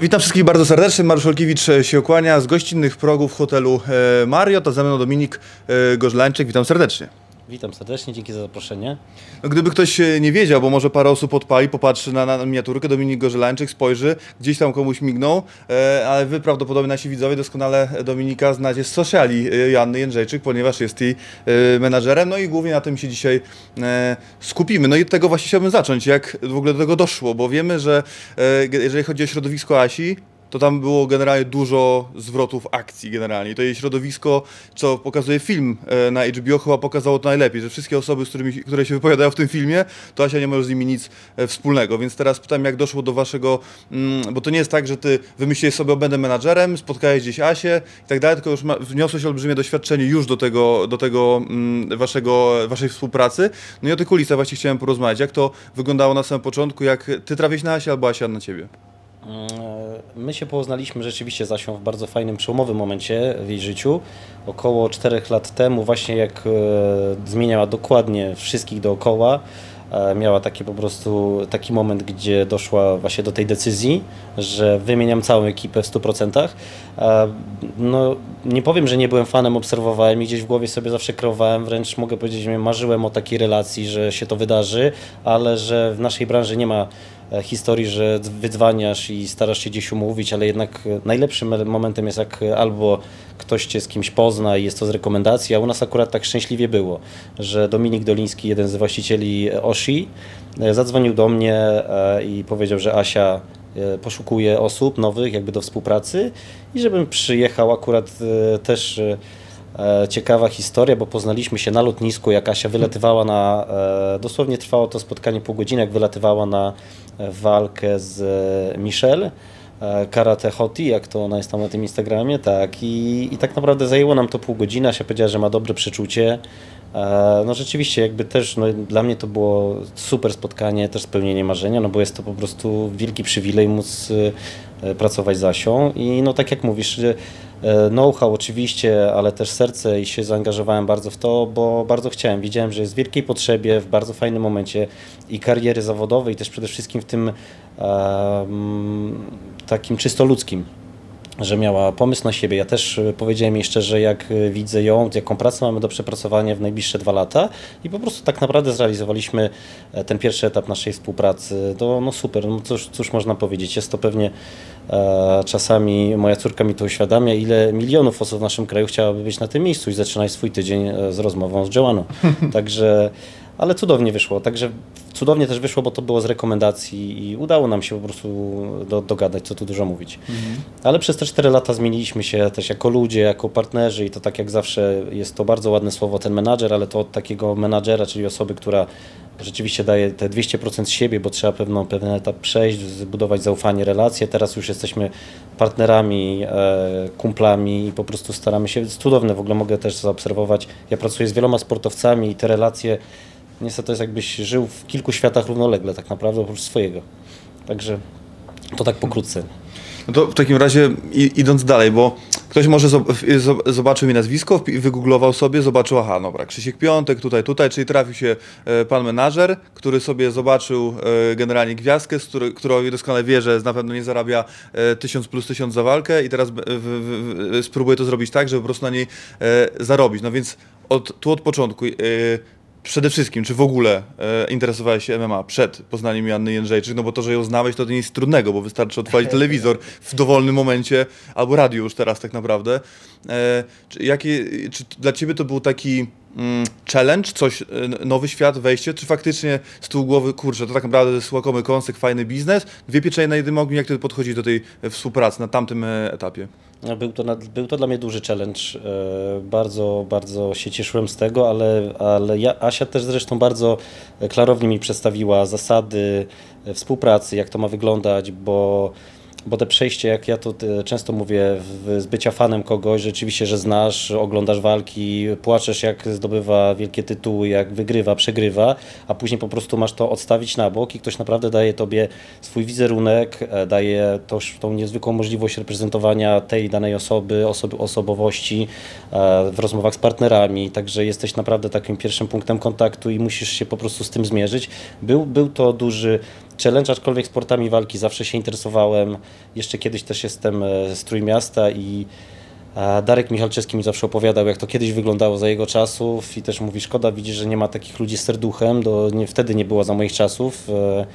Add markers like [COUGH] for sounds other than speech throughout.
Witam wszystkich bardzo serdecznie. Mariusz Olkiewicz się kłania z gościnnych progów hotelu e, Marriott, a ze mną Dominik e, Gorzlańczyk. Witam serdecznie. Witam serdecznie, dzięki za zaproszenie. No, gdyby ktoś e, nie wiedział, bo może parę osób odpali, popatrzy na, na miniaturkę, Dominik Gorzelańczyk spojrzy, gdzieś tam komuś mignął, e, ale wy prawdopodobnie nasi widzowie doskonale Dominika znacie z sociali e, Janny Jędrzejczyk, ponieważ jest jej e, menadżerem, no i głównie na tym się dzisiaj e, skupimy. No i od tego właśnie chciałbym zacząć, jak w ogóle do tego doszło, bo wiemy, że e, jeżeli chodzi o środowisko Asi, to tam było generalnie dużo zwrotów akcji generalnie. To jej środowisko, co pokazuje film e, na HBO, chyba pokazało to najlepiej, że wszystkie osoby, z którymi, które się wypowiadają w tym filmie, to Asia nie ma z nimi nic e, wspólnego. Więc teraz pytam, jak doszło do waszego, mm, bo to nie jest tak, że ty wymyśliłeś sobie, będę menadżerem, spotkałeś gdzieś Asię i tak dalej, tylko już ma, wniosłeś olbrzymie doświadczenie już do tego, do tego mm, waszego, waszej współpracy. No i o tych kulisach właśnie chciałem porozmawiać. Jak to wyglądało na samym początku, jak ty trafiłeś na Asię albo Asia na ciebie? My się poznaliśmy rzeczywiście z Asią w bardzo fajnym, przełomowym momencie w jej życiu. Około 4 lat temu, właśnie jak e, zmieniała dokładnie wszystkich dookoła, e, miała taki po prostu taki moment, gdzie doszła właśnie do tej decyzji, że wymieniam całą ekipę w 100%. E, no, nie powiem, że nie byłem fanem, obserwowałem i gdzieś w głowie sobie zawsze kreowałem, wręcz mogę powiedzieć, że marzyłem o takiej relacji, że się to wydarzy, ale że w naszej branży nie ma E, historii, że wydzwaniasz i starasz się gdzieś umówić, ale jednak e, najlepszym momentem jest jak albo ktoś cię z kimś pozna i jest to z rekomendacji, a u nas akurat tak szczęśliwie było, że Dominik Doliński, jeden z właścicieli Oshi, e, zadzwonił do mnie i powiedział, że Asia poszukuje osób nowych jakby do współpracy i żebym przyjechał. Akurat też E, ciekawa historia, bo poznaliśmy się na lotnisku, jak Asia wylatywała na, e, dosłownie trwało to spotkanie pół godziny, jak wylatywała na e, walkę z Michelle, Karate Hoti, jak to ona jest tam na tym Instagramie, tak, i, i tak naprawdę zajęło nam to pół godziny, Asia powiedziała, że ma dobre przeczucie, no rzeczywiście, jakby też no, dla mnie to było super spotkanie, też spełnienie marzenia, no bo jest to po prostu wielki przywilej móc pracować z Asią i no tak jak mówisz, E, know-how oczywiście, ale też serce i się zaangażowałem bardzo w to, bo bardzo chciałem. Widziałem, że jest w wielkiej potrzebie, w bardzo fajnym momencie i kariery zawodowej, i też przede wszystkim w tym um, takim czysto ludzkim że miała pomysł na siebie. Ja też e, powiedziałem jej szczerze, jak e, widzę ją, jaką pracę mamy do przepracowania w najbliższe dwa lata i po prostu tak naprawdę zrealizowaliśmy e, ten pierwszy etap naszej współpracy. To no super, no cóż, cóż można powiedzieć, jest to pewnie e, czasami, moja córka mi to uświadamia, ile milionów osób w naszym kraju chciałaby być na tym miejscu i zaczynać swój tydzień z rozmową z Joanną. [LAUGHS] Także ale cudownie wyszło. Także cudownie też wyszło, bo to było z rekomendacji i udało nam się po prostu do, dogadać, co tu dużo mówić. Mhm. Ale przez te 4 lata zmieniliśmy się też jako ludzie, jako partnerzy i to tak jak zawsze jest to bardzo ładne słowo ten menadżer, ale to od takiego menadżera, czyli osoby, która rzeczywiście daje te 200% siebie, bo trzeba pewną, pewien etap przejść, zbudować zaufanie, relacje. Teraz już jesteśmy partnerami, e, kumplami i po prostu staramy się, cudowne w ogóle mogę też zaobserwować. Ja pracuję z wieloma sportowcami i te relacje niestety to jest jakbyś żył w kilku światach równolegle tak naprawdę oprócz swojego. Także to tak pokrótce. No to w takim razie idąc dalej, bo ktoś może zobaczył mi nazwisko, wygooglował sobie, zobaczył, aha, dobra, Krzysiek Piątek, tutaj, tutaj, czyli trafił się e, pan menażer, który sobie zobaczył e, generalnie gwiazdkę, z której, którą doskonale wie, że na pewno nie zarabia 1000 plus 1000 za walkę i teraz spróbuje to zrobić tak, żeby po prostu na niej e, zarobić. No więc od, tu od początku przede wszystkim, czy w ogóle e, interesowałeś się MMA przed poznaniem Janny Jędrzejczyk? No bo to, że ją znałeś, to, to nie jest trudnego, bo wystarczy otworzyć [LAUGHS] telewizor w dowolnym momencie, albo radio już teraz tak naprawdę. E, czy, jakie, czy dla ciebie to był taki challenge, coś, e, nowy świat, wejście, czy faktycznie z tyłu głowy, kurczę, to tak naprawdę jest łakomy kąsek, fajny biznes, dwie pieczenie na jednym ogniu, jak ty podchodzisz do tej współpracy na tamtym e, etapie? No, był to, był to dla mnie duży challenge. E, bardzo, bardzo się cieszyłem z tego, ale, ale ja, Asia też zresztą bardzo klarownie mi przedstawiła zasady współpracy, jak to ma wyglądać, bo bo te przejście, jak ja to e, często mówię, z bycia fanem kogoś, rzeczywiście, że znasz, oglądasz walki, płaczesz jak zdobywa wielkie tytuły, jak wygrywa, przegrywa, a później po prostu masz to odstawić na bok i ktoś naprawdę daje tobie swój wizerunek, e, daje to, tą niezwykłą możliwość reprezentowania tej danej osoby, osoby osobowości e, w rozmowach z partnerami, także jesteś naprawdę takim pierwszym punktem kontaktu i musisz się po prostu z tym zmierzyć. Był, był to duży challenge, aczkolwiek sportami walki zawsze się interesowałem. Jeszcze kiedyś też jestem e, z Trójmiasta i Darek Michalczewski mi zawsze opowiadał, jak to kiedyś wyglądało za jego czasów i też mówi, szkoda, widzisz, że nie ma takich ludzi z serduchem, do, nie, wtedy nie było za moich czasów e,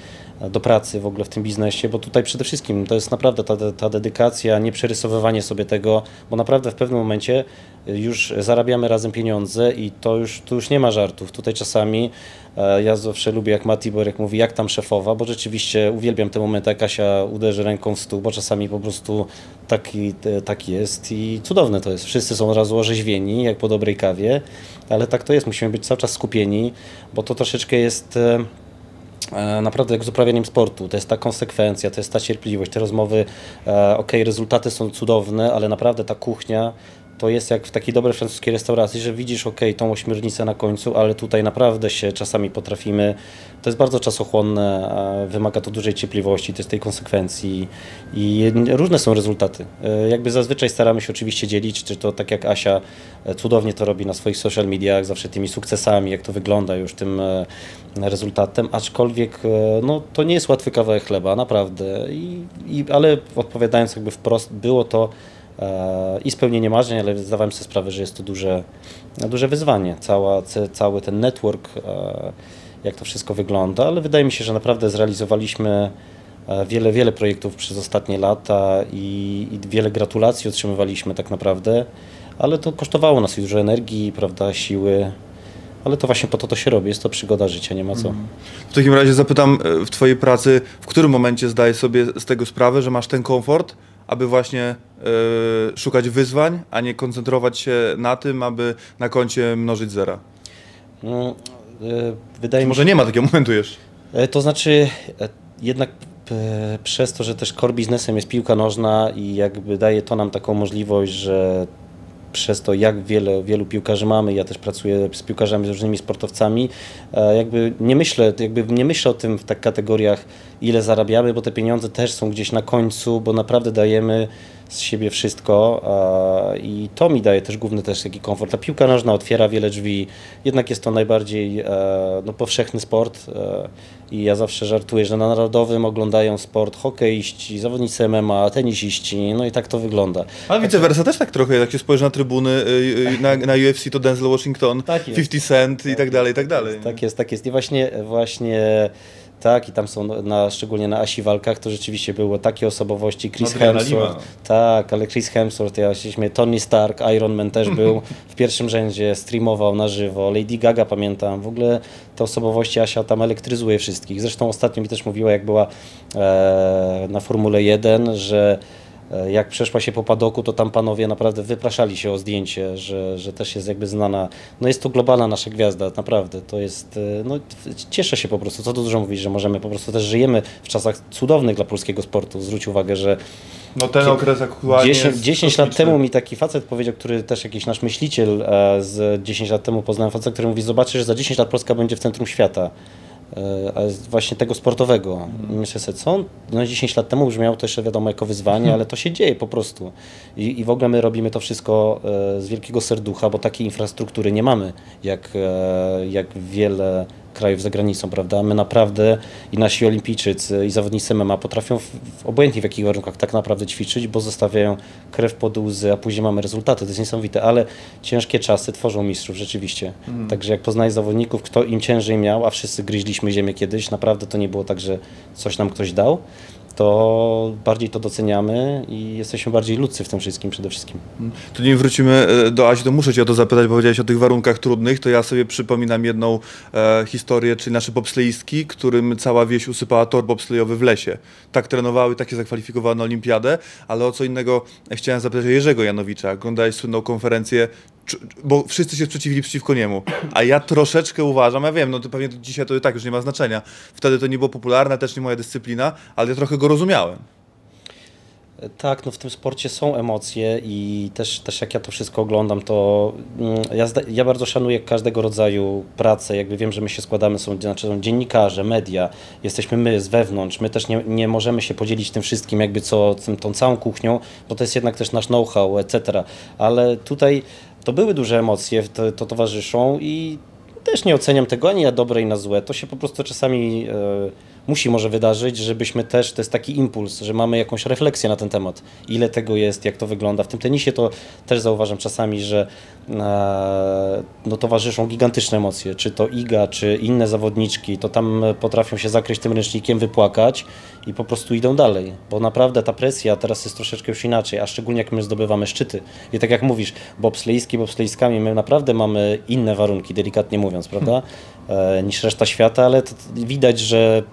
do pracy w ogóle w tym biznesie, bo tutaj przede wszystkim to jest naprawdę ta, ta dedykacja, nie przerysowywanie sobie tego, bo naprawdę w pewnym momencie już zarabiamy razem pieniądze i to już, tu już nie ma żartów. Tutaj czasami e, ja zawsze lubię, jak Mati Borek mówi, jak tam szefowa, bo rzeczywiście uwielbiam te momenty, jak Kasia uderzy ręką w stół, bo czasami po prostu taki, taki jest i cudowne to jest. Wszyscy są od razu orzeźwieni, jak po dobrej kawie, ale tak to jest. Musimy być cały czas skupieni, bo to troszeczkę jest e, naprawdę jak z uprawianiem sportu. To jest ta konsekwencja, to jest ta cierpliwość, te rozmowy, e, ok, rezultaty są cudowne, ale naprawdę ta kuchnia to jest jak w takiej dobrej francuskiej restauracji, że widzisz, ok, tą ośmiornicę na końcu, ale tutaj naprawdę się czasami potrafimy, to jest bardzo czasochłonne, wymaga to dużej cierpliwości, jest tej konsekwencji i różne są rezultaty. E, jakby zazwyczaj staramy się oczywiście dzielić, czy to tak jak Asia e, cudownie to robi na swoich social mediach, zawsze tymi sukcesami, jak to wygląda już tym e, rezultatem, aczkolwiek no, to nie jest łatwy kawałek chleba, naprawdę, I, i, ale odpowiadając jakby wprost, było to i spełnienie marzeń, ale zdawałem sobie sprawę, że jest to duże, duże wyzwanie. Cała, cały ten network, e, jak to wszystko wygląda, ale wydaje mi się, że naprawdę zrealizowaliśmy e, wiele, wiele projektów przez ostatnie lata i, i wiele gratulacji otrzymywaliśmy tak naprawdę, ale to kosztowało nas dużo energii, prawda, siły, ale to właśnie po to to się robi, jest to przygoda życia, nie ma co. Mhm. W takim razie zapytam e, w Twojej pracy, w którym momencie zdajesz sobie z tego sprawę, że masz ten komfort, aby właśnie y, szukać wyzwań, a nie koncentrować się na tym, aby na koncie mnożyć zera? No, y, wydaje Może mi się, nie ma takiego momentu jeszcze. E, to znaczy, jednak przez to, że też core biznesem jest piłka nożna i jakby daje to nam taką możliwość, że przez to, jak wiele, wielu piłkarzy mamy, ja też pracuję z piłkarzami, z różnymi sportowcami, jakby nie myślę, jakby nie myślę o tym w tak kategoriach, ile zarabiamy, bo te pieniądze też są gdzieś na końcu, bo naprawdę dajemy z siebie wszystko i to mi daje też główny też taki komfort. Ta piłka nożna otwiera wiele drzwi, jednak jest to najbardziej e, no, powszechny sport e, i ja zawsze żartuję, że na narodowym oglądają sport hokeiści, zawodnicy MMA, tenisiści, no i tak to wygląda. Ale vice versa też tak trochę, jak się spojrzy na trybuny y, y, na, na UFC to Denzel Washington, tak 50 Cent i tak dalej, i tak dalej. Tak jest, tak jest i właśnie, właśnie tak, i tam są, na, szczególnie na Asi walkach, to rzeczywiście było takie osobowości, Chris no, Hemsworth, tak, ale Chris Hemsworth, ja się śmieję, Tony Stark, Iron Man też był [LAUGHS] w pierwszym rzędzie, streamował na żywo, Lady Gaga pamiętam, w ogóle te osobowości Asia tam elektryzuje wszystkich, zresztą ostatnio mi też mówiła, jak była e, na Formule 1, że jak przeszła się po padoku, to tam panowie naprawdę wypraszali się o zdjęcie, że, że też jest jakby znana. No jest to globalna nasza gwiazda, naprawdę. To jest, e, no cieszę się po prostu, co tu dużo mówić, że możemy po prostu też żyjemy w czasach cudownych dla polskiego sportu. Zwróć uwagę, że no ten okres aktualnie 10, 10 lat temu mi taki facet powiedział, który też jakiś nasz myśliciel e, z 10 lat temu poznałem facet, który mówi, zobaczysz, że za 10 lat Polska będzie w centrum świata. E, właśnie tego sportowego. Myślę sobie, co no 10 lat temu brzmiało to jeszcze wiadomo jako wyzwanie, [LAUGHS] ale to się dzieje po prostu. I, i w ogóle my robimy to wszystko e, z wielkiego serducha, bo takiej infrastruktury nie mamy, jak, e, jak wiele krajów za granicą, prawda? My naprawdę i nasi olimpijczycy i zawodnicy MMA potrafią w, w obojętnie w jakich warunkach tak naprawdę ćwiczyć, bo zostawiają krew pod łzy, a później mamy rezultaty. To jest niesamowite, ale ciężkie czasy tworzą mistrzów rzeczywiście. Mm. Także jak poznaję zawodników, kto im ciężej miał, a wszyscy gryźliśmy ziemię kiedyś, naprawdę to nie było tak, że coś nam ktoś dał to bardziej to doceniamy i jesteśmy bardziej ludzcy w tym wszystkim przede wszystkim. To nie wrócimy e, do Asi, to muszę Cię o to zapytać, bo powiedziałeś o tych warunkach trudnych, to ja sobie przypominam jedną e, historię, czyli nasze bobsleistki, którym cała wieś usypała tor bobslejowy w lesie. Tak trenowały, tak się zakwalifikowały na olimpiadę, ale o co innego chciałem zapytać o Jerzego Janowicza. Oglądałeś słynną konferencję bo wszyscy się sprzeciwili przeciwko niemu. A ja troszeczkę uważam, ja wiem, no to pewnie dzisiaj to i tak już nie ma znaczenia. Wtedy to nie było popularne, też nie moja dyscyplina, ale ja trochę go rozumiałem. Tak, no w tym sporcie są emocje i też, też jak ja to wszystko oglądam, to mm, ja, ja bardzo szanuję każdego rodzaju pracę, jakby wiem, że my się składamy, są, znaczy są dziennikarze, media, jesteśmy my z wewnątrz, my też nie, nie możemy się podzielić tym wszystkim, jakby co, tym, tą całą kuchnią, bo to jest jednak też nasz know-how, etc. Ale tutaj to były duże emocje, to, to towarzyszą i też nie oceniam tego ani na dobre, ani na złe. To się po prostu czasami e, musi może wydarzyć, żebyśmy też, to jest taki impuls, że mamy jakąś refleksję na ten temat. Ile tego jest, jak to wygląda. W tym tenisie to też zauważam czasami, że e, no, towarzyszą gigantyczne emocje. Czy to Iga, czy inne zawodniczki, to tam potrafią się zakryć tym ręcznikiem, wypłakać i po prostu idą dalej. Bo naprawdę ta presja teraz jest troszeczkę już inaczej, a szczególnie jak my zdobywamy szczyty. I tak jak mówisz, bobslejski, bobslejskami, my naprawdę mamy inne warunki, delikatnie mówiąc, prawda? E, niż reszta świata, ale widać, że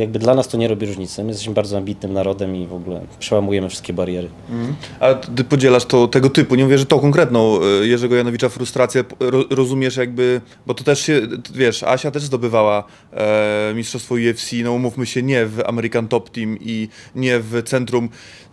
jakby dla nas to nie robi różnicy. My jesteśmy bardzo ambitnym narodem i w ogóle przełamujemy wszystkie bariery. Mm. A ty podzielasz to tego typu, nie mówię, że tą konkretną e, Jerzego Janowicza frustrację rozumiesz jakby, bo to też się, wiesz, Asia też zdobywała e, mistrzostwo UFC, no umówmy się, nie w American Top Team i nie w centrum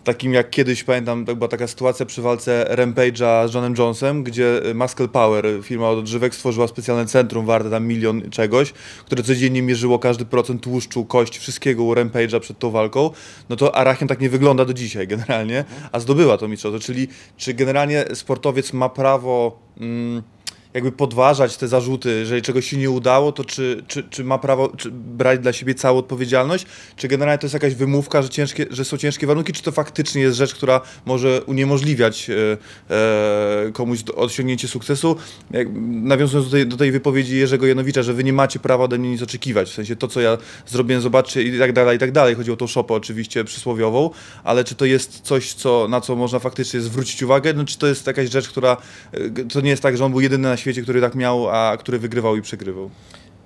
takim jak kiedyś, pamiętam, była taka sytuacja przy walce Rampage'a z Johnem Jonesem, gdzie Muscle Power, firma od odżywek, stworzyła specjalne centrum warte tam milion czegoś, które codziennie mierzyło każdy procent tłuszczu, kości, wszystkiego u Rampage'a przed tą walką, no to Arachian tak nie wygląda do dzisiaj generalnie, a zdobyła to mistrzostwo, czyli czy generalnie sportowiec ma prawo... Mm, jakby podważać te zarzuty, jeżeli czegoś się nie udało, to czy, czy, czy ma prawo czy brać dla siebie całą odpowiedzialność, czy generalnie to jest jakaś wymówka, że, ciężkie, że są ciężkie warunki, czy to faktycznie jest rzecz, która może uniemożliwiać e, e, komuś osiągnięcie sukcesu. Jak, nawiązując do tej, do tej wypowiedzi Jerzego Janowicza, że wy nie macie prawa ode mnie nic oczekiwać, w sensie to, co ja zrobiłem, zobaczcie i tak dalej, i tak dalej. Chodzi o tą szopę oczywiście przysłowiową, ale czy to jest coś, co, na co można faktycznie zwrócić uwagę, no, czy to jest jakaś rzecz, która, e, to nie jest tak, że on był jedyny na świecie, świecie, który tak miał, a który wygrywał i przegrywał?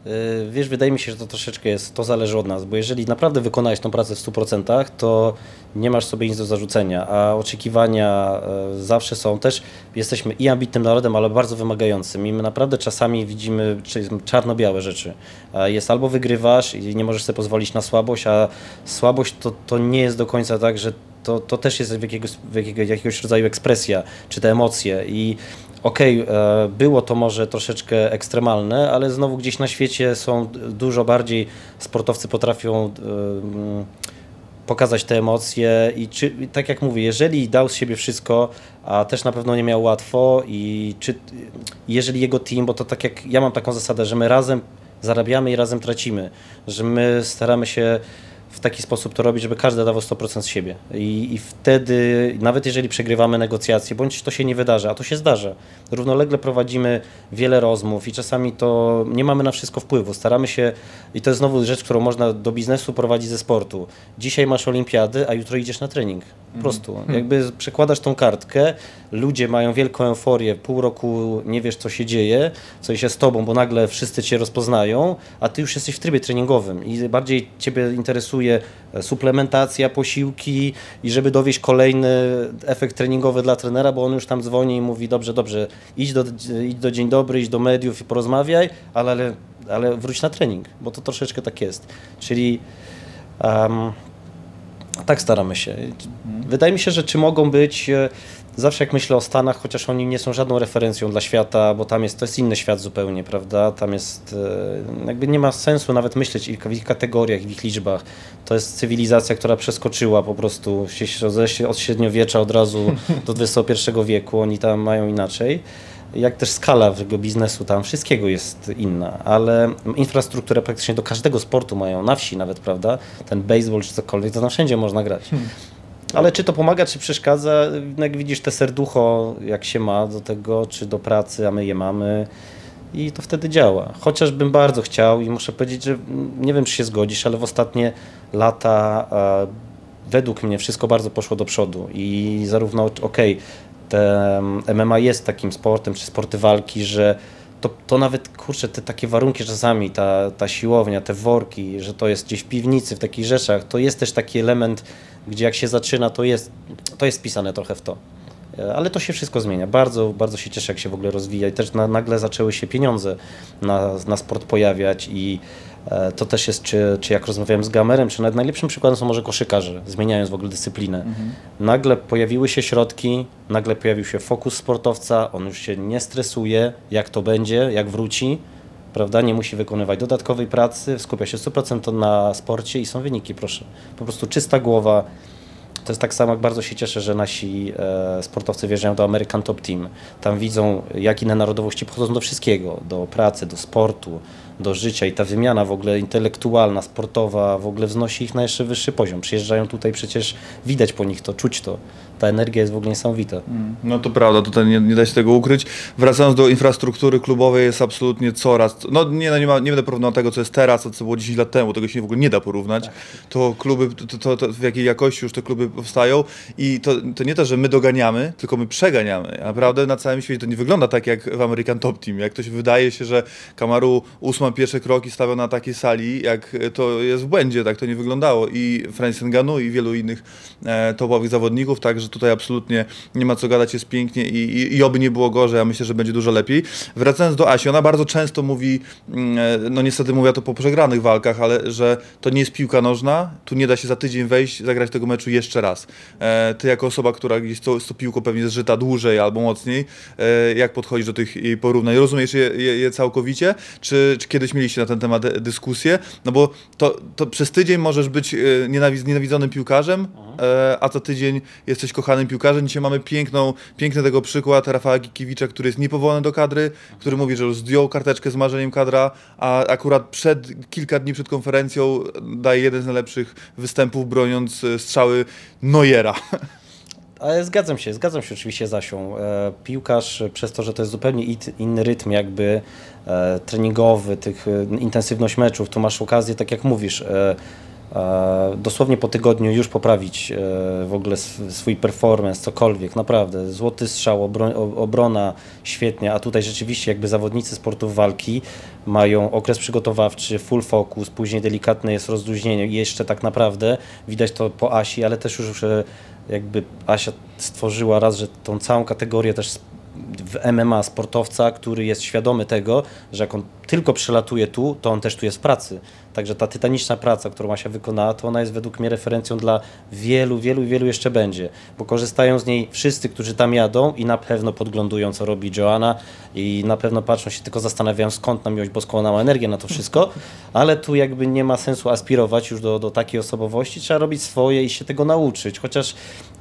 Y, wiesz, wydaje mi się, że to troszeczkę jest, to zależy od nas, bo jeżeli naprawdę wykonałeś tą pracę w 100%, to nie masz sobie nic do zarzucenia, a oczekiwania y, zawsze są też, jesteśmy i ambitnym narodem, ale bardzo wymagającym i my naprawdę czasami widzimy czarno-białe rzeczy. Jest albo wygrywasz i nie możesz sobie pozwolić na słabość, a słabość to, to nie jest do końca tak, że to, to też jest w jakiegoś, w jakiegoś, jakiegoś rodzaju ekspresja, czy te emocje i okej, okay, e, było to może troszeczkę ekstremalne, ale znowu gdzieś na świecie są dużo bardziej, sportowcy potrafią e, pokazać te emocje i czy, tak jak mówię, jeżeli dał z siebie wszystko, a też na pewno nie miał łatwo i czy, jeżeli jego team, bo to tak jak ja mam taką zasadę, że my razem zarabiamy i razem tracimy, że my staramy się w taki sposób to robić, żeby każdy dawał 100% z siebie. I, I, wtedy, nawet jeżeli przegrywamy negocjacje, bądź to się nie wydarzy, a to się zdarza, równolegle prowadzimy wiele rozmów i czasami to nie mamy na wszystko wpływu. Staramy się, i to jest znowu rzecz, którą można do biznesu prowadzić ze sportu. Dzisiaj masz olimpiady, a jutro idziesz na trening. Po mhm. prostu. Hmm. Jakby przekładasz tą kartkę, ludzie mają wielką euforię, pół roku nie wiesz, co się dzieje, co się z tobą, bo nagle wszyscy cię rozpoznają, a ty już jesteś w trybie treningowym i bardziej ciebie interesuje e, suplementacja, posiłki i żeby dowieść kolejny efekt treningowy dla trenera, bo on już tam dzwoni i mówi, dobrze, dobrze, idź do, idź do dzień dobry, idź do mediów i porozmawiaj, ale, ale, ale wróć na trening, bo to troszeczkę tak jest. Czyli um, tak staramy się. Wydaje mi się, że czy mogą być, e, zawsze jak myślę o Stanach, chociaż oni nie są żadną referencją dla świata, bo tam jest, to jest inny świat zupełnie, prawda? Tam jest, e, jakby nie ma sensu nawet myśleć w ich kategoriach, w ich liczbach. To jest cywilizacja, która przeskoczyła po prostu od średniowiecza od razu do [LAUGHS] XXI wieku, oni tam mają inaczej jak też skala tego biznesu tam wszystkiego jest inna, ale infrastrukturę praktycznie do każdego sportu mają, na wsi nawet, prawda? Ten baseball czy cokolwiek, to na wszędzie można grać. Hmm. Ale czy to pomaga, czy przeszkadza? No jak widzisz, te serducho, jak się ma do tego, czy do pracy, a my je mamy i to wtedy działa. Chociażbym bardzo chciał i muszę powiedzieć, że nie wiem, czy się zgodzisz, ale w ostatnie lata e, według mnie wszystko bardzo poszło do przodu i zarówno, okej, okay, te MMA jest takim sportem, czy sporty walki, że to, to nawet, kurczę, te takie warunki czasami, ta, ta siłownia, te worki, że to jest gdzieś w piwnicy, w takich rzeczach, to jest też taki element, gdzie jak się zaczyna, to jest, to jest pisane trochę w to. E, ale to się wszystko zmienia. Bardzo, bardzo się cieszę, jak się w ogóle rozwija i też na, nagle zaczęły się pieniądze na, na sport pojawiać i to też jest, czy, czy jak rozmawiałem z gamerem, czy nawet najlepszym przykładem są może koszykarze, zmieniając w ogóle dyscyplinę. Mhm. Nagle pojawiły się środki, nagle pojawił się fokus sportowca, on już się nie stresuje, jak to będzie, jak wróci, prawda? Nie musi wykonywać dodatkowej pracy, skupia się 100% na sporcie i są wyniki, proszę. Po prostu czysta głowa. To jest tak samo, jak bardzo się cieszę, że nasi e, sportowcy wjeżdżają do American Top Team. Tam widzą, jak inne narodowości podchodzą do wszystkiego, do pracy, do sportu, do życia i ta wymiana w ogóle intelektualna, sportowa w ogóle wznosi ich na jeszcze wyższy poziom. Przyjeżdżają tutaj przecież, widać po nich to, czuć to. Ta energia jest w ogóle niesamowita. No to prawda, tutaj nie, nie da się tego ukryć. Wracając do infrastruktury klubowej jest absolutnie coraz, no nie, no nie, ma, nie będę porównywał tego, co jest teraz, a co było 10 lat temu, tego się w ogóle nie da porównać. To kluby, to, to, to, w jakiej jakości już te kluby powstają i to, to nie to, że my doganiamy, tylko my przeganiamy. Naprawdę na całym świecie to nie wygląda tak jak w American Top Team. Jak ktoś wydaje się, że Kamaru ósma pierwsze kroki stawiał na takiej sali, jak to jest w błędzie, tak to nie wyglądało. I Francis Ngannou i wielu innych e, topowych zawodników, także tutaj absolutnie nie ma co gadać, jest pięknie i, i, i oby nie było gorzej, ja myślę, że będzie dużo lepiej. Wracając do Asi, ona bardzo często mówi, mm, e, no niestety mówię to po przegranych walkach, ale że to nie jest piłka nożna, tu nie da się za tydzień wejść, zagrać tego meczu jeszcze raz. E, ty jako osoba, która gdzieś to, tą piłką pewnie zżyta dłużej albo mocniej, e, jak podchodzisz do tych porównań? Rozumiesz je, je, je całkowicie? Czy, czy kiedyś mieliście na ten temat dyskusję? No bo to, to przez tydzień możesz być nienawiz, nienawidzonym piłkarzem, e, a za tydzień jesteś kochanym piłkarzem. Dzisiaj mamy piękną, piękny tego przykład Rafała Gikiewicza, który jest niepowołany do kadry, który mówi, że już zdjął karteczkę z marzeniem kadra, a akurat przed, kilka dni przed konferencją daje jeden z najlepszych występów, broniąc e, strzały Neuera. [LAUGHS] Ale zgadzam się, zgadzam się oczywiście z Asią. E, piłkarz e, przez to, że to jest zupełnie inny rytm jakby treningowy, tych intensywność meczów, tu masz okazję, tak jak mówisz, dosłownie po tygodniu już poprawić e, w ogóle sw- swój performance, cokolwiek, naprawdę. Złoty strzał, obrona świetnie, a tutaj rzeczywiście jakby zawodnicy sportów walki mają okres przygotowawczy, full focus, później delikatne jest rozluźnienie jeszcze tak naprawdę widać to po Asi, ale też już e, jakby Asia stworzyła raz, że tą całą kategorię też w MMA sportowca, który jest świadomy tego, że jak on tylko przelatuje tu, to on też tu jest w pracy. Także ta tytaniczna praca, którą Asia wykonała, to ona jest według mnie referencją dla wielu, wielu, wielu jeszcze będzie, bo korzystają z niej wszyscy, którzy tam jadą i na pewno podglądują, co robi Joanna i na pewno patrzą się, tylko zastanawiają, skąd na miłość boską ona ma energię na to wszystko, ale tu jakby nie ma sensu aspirować już do, do takiej osobowości, trzeba robić swoje i się tego nauczyć, chociaż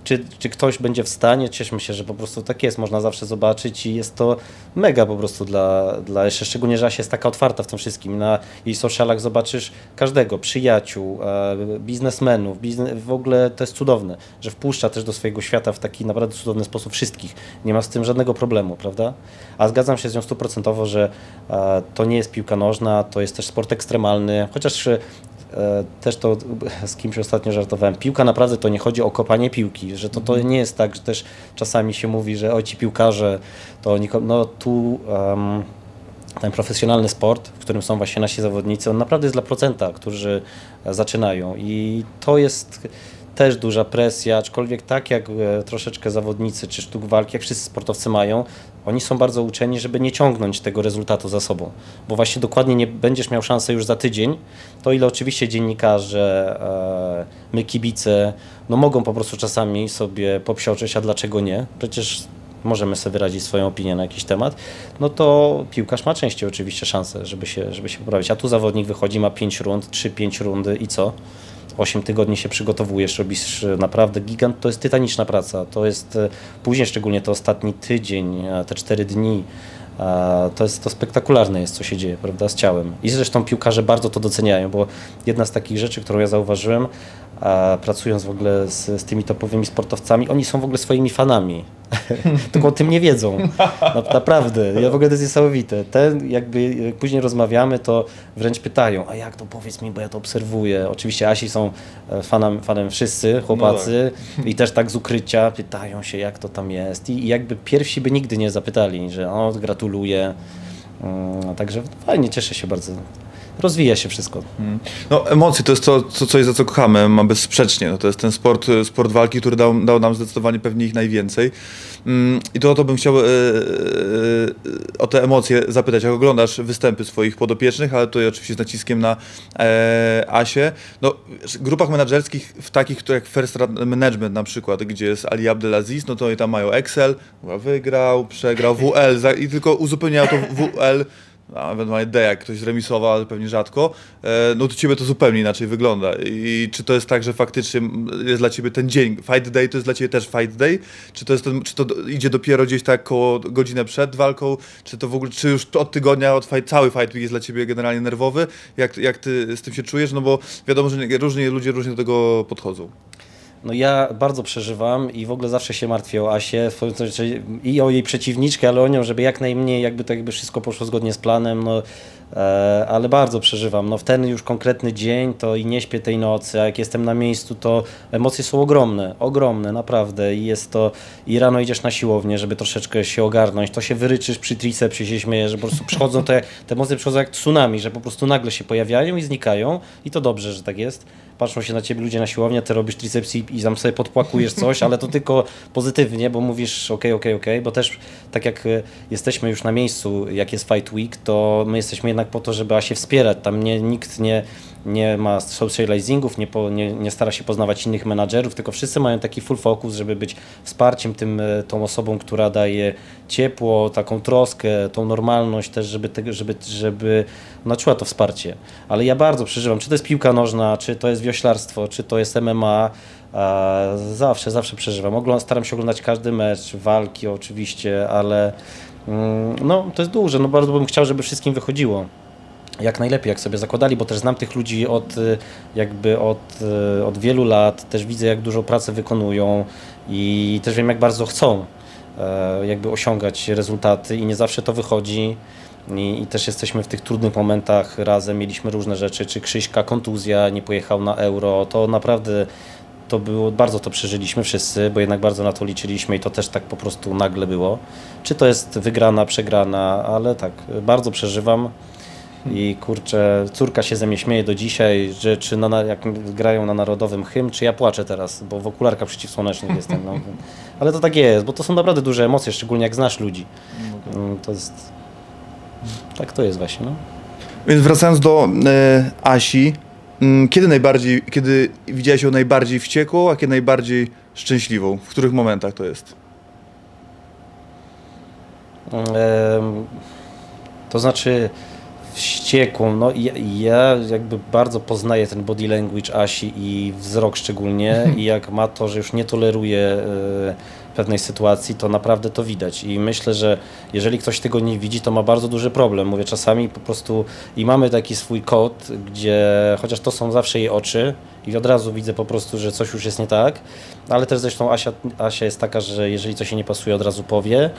czy, czy ktoś będzie w stanie, cieszmy się, że po prostu tak jest, można zawsze zobaczyć i jest to mega po prostu dla, dla jeszcze szczególnie, że Asia jest taka otwarta w tym wszystkim. Na jej socialach zobaczysz każdego, przyjaciół, e, biznesmenów, bizne, w ogóle to jest cudowne, że wpuszcza też do swojego świata w taki naprawdę cudowny sposób wszystkich. Nie ma z tym żadnego problemu, prawda? A zgadzam się z nią stuprocentowo, że e, to nie jest piłka nożna, to jest też sport ekstremalny, chociaż też to z kimś ostatnio żartowałem. Piłka naprawdę to nie chodzi o kopanie piłki, że to, to nie jest tak, że też czasami się mówi, że o ci piłkarze to oni, no tu em, ten profesjonalny sport, w którym są właśnie nasi zawodnicy, on naprawdę jest dla procenta, którzy e, zaczynają i to jest też duża presja, aczkolwiek tak jak e, troszeczkę zawodnicy czy sztuk walki, jak wszyscy sportowcy mają, oni są bardzo uczeni, żeby nie ciągnąć tego rezultatu za sobą, bo właśnie dokładnie nie będziesz miał szansę już za tydzień, to ile oczywiście dziennikarze, e, my kibice, no mogą po prostu czasami sobie popsioczyć, a dlaczego nie? Przecież możemy sobie wyrazić swoją opinię na jakiś temat, no to piłkarz ma częściej oczywiście szansę, żeby się, żeby się poprawić. A tu zawodnik wychodzi, ma 5 rund, 3-5 rundy i co? 8 tygodni się przygotowujesz, robisz e, naprawdę gigant, to jest tytaniczna praca. To jest e, później, szczególnie to ostatni tydzień, te 4 dni, to jest to spektakularne jest, co się dzieje, prawda, z ciałem. I zresztą piłkarze bardzo to doceniają, bo jedna z takich rzeczy, którą ja zauważyłem, pracując w ogóle z, z tymi topowymi sportowcami, oni są w ogóle swoimi fanami. [LAUGHS] Tylko o tym nie wiedzą. Na, naprawdę. Ja w ogóle to jest niesamowite. Te, jakby jak później rozmawiamy, to wręcz pytają, a jak to powiedz mi, bo ja to obserwuję. Oczywiście Asi są e, fanem, fanem wszyscy, chłopacy i też tak z ukrycia pytają się, jak to tam jest. I, i jakby pierwsi by nigdy nie zapytali, że o, gratuluję. Mm, Także fajnie, cieszę się bardzo. Rozwija się wszystko. No, emocje to jest to, co, coś, za co kochamy, ma bezsprzecznie. No, to jest ten sport, e, sport walki, który dał, dał nam zdecydowanie pewnie ich najwięcej. Mm, I to o to bym chciał e, e, o te emocje zapytać, jak oglądasz występy swoich podopiecznych, ale tutaj oczywiście z naciskiem na e, Asię. No, w grupach menedżerskich, w takich jak First Management na przykład, gdzie jest Ali Abdelaziz, no to oni tam mają Excel, wygrał, przegrał, WL i tylko uzupełniają to WL a ewentualnie D, jak ktoś zremisował, ale pewnie rzadko, e, no to ciebie to zupełnie inaczej wygląda. I czy to jest tak, że faktycznie jest dla ciebie ten dzień, fight day to jest dla ciebie też fight day? Czy to, jest ten, czy to idzie dopiero gdzieś tak koło godzinę przed walką? Czy to w ogóle, czy już od tygodnia, od fight, cały fight jest dla ciebie generalnie nerwowy? Jak, jak ty z tym się czujesz? No bo wiadomo, że różni ludzie różnie do tego podchodzą. No ja bardzo przeżywam i w ogóle zawsze się martwię o Asię i o jej przeciwniczkę, ale o nią, żeby jak najmniej jakby to jakby wszystko poszło zgodnie z planem, no e, ale bardzo przeżywam. No w ten już konkretny dzień to i nie śpię tej nocy, a jak jestem na miejscu, to emocje są ogromne, ogromne, naprawdę i jest to, i rano idziesz na siłownię, żeby troszeczkę się ogarnąć, to się wyryczysz przy tricepsie, się śmiejesz, że po prostu przychodzą te, te emocje przychodzą jak tsunami, że po prostu nagle się pojawiają i znikają i to dobrze, że tak jest patrzą się na ciebie ludzie na siłowni, ty robisz triceps i, i tam sobie podpłakujesz coś, ale to [LAUGHS] tylko pozytywnie, bo mówisz ok, ok, ok, bo też tak jak e, jesteśmy już na miejscu, jak jest Fight Week, to my jesteśmy jednak po to, żeby się wspierać. Tam nie, nikt nie, nie ma socializingów, nie, po, nie, nie, stara się poznawać innych menadżerów, tylko wszyscy mają taki full focus, żeby być wsparciem tym, e, tą osobą, która daje ciepło, taką troskę, tą normalność też, żeby, te, żeby, żeby no, czuła to wsparcie. Ale ja bardzo przeżywam, czy to jest piłka nożna, czy to jest wioślarstwo, czy to jest MMA, zawsze, zawsze przeżywam. Oglądam, staram się oglądać każdy mecz, walki oczywiście, ale mm, no, to jest duże. No, bardzo bym chciał, żeby wszystkim wychodziło jak najlepiej, jak sobie zakładali, bo też znam tych ludzi od, y, jakby od, y, od wielu lat, też widzę jak dużo pracy wykonują i też wiem jak bardzo chcą e, jakby osiągać rezultaty i nie zawsze to wychodzi. I, I, też jesteśmy w tych trudnych momentach razem, mieliśmy różne rzeczy, czy Krzyśka, kontuzja, nie pojechał na euro, to naprawdę to było, bardzo to przeżyliśmy wszyscy, bo jednak bardzo na to liczyliśmy i to też tak po prostu nagle było. Czy to jest wygrana, przegrana, ale tak, bardzo przeżywam. I kurczę, córka się ze mnie śmieje do dzisiaj, że czy na, jak grają na narodowym hymn, czy ja płaczę teraz, bo w okularkach przeciwsłonecznych jestem. No. [LAUGHS] Ale to tak jest, bo to są naprawdę duże emocje, szczególnie jak znasz ludzi. Mm, to jest. Tak to jest właśnie. No. Więc wracając do e, Asi, mm, kiedy najbardziej, kiedy widziałeś ją najbardziej wściekłą, a kiedy najbardziej szczęśliwą? W których momentach to jest? to znaczy wściekłą. No ja, ja jakby bardzo poznaję ten body language Asi i wzrok szczególnie [LAUGHS] i jak ma to, że już nie toleruje y, pewnej sytuacji, to naprawdę to widać i myślę, że jeżeli ktoś tego nie widzi, to ma bardzo duży problem. Mówię czasami po prostu i mamy taki swój kod, gdzie chociaż to są zawsze jej oczy i od razu widzę po prostu, że coś już jest nie tak, ale też zresztą Asia, Asia jest taka, że jeżeli coś się nie pasuje, od razu powie,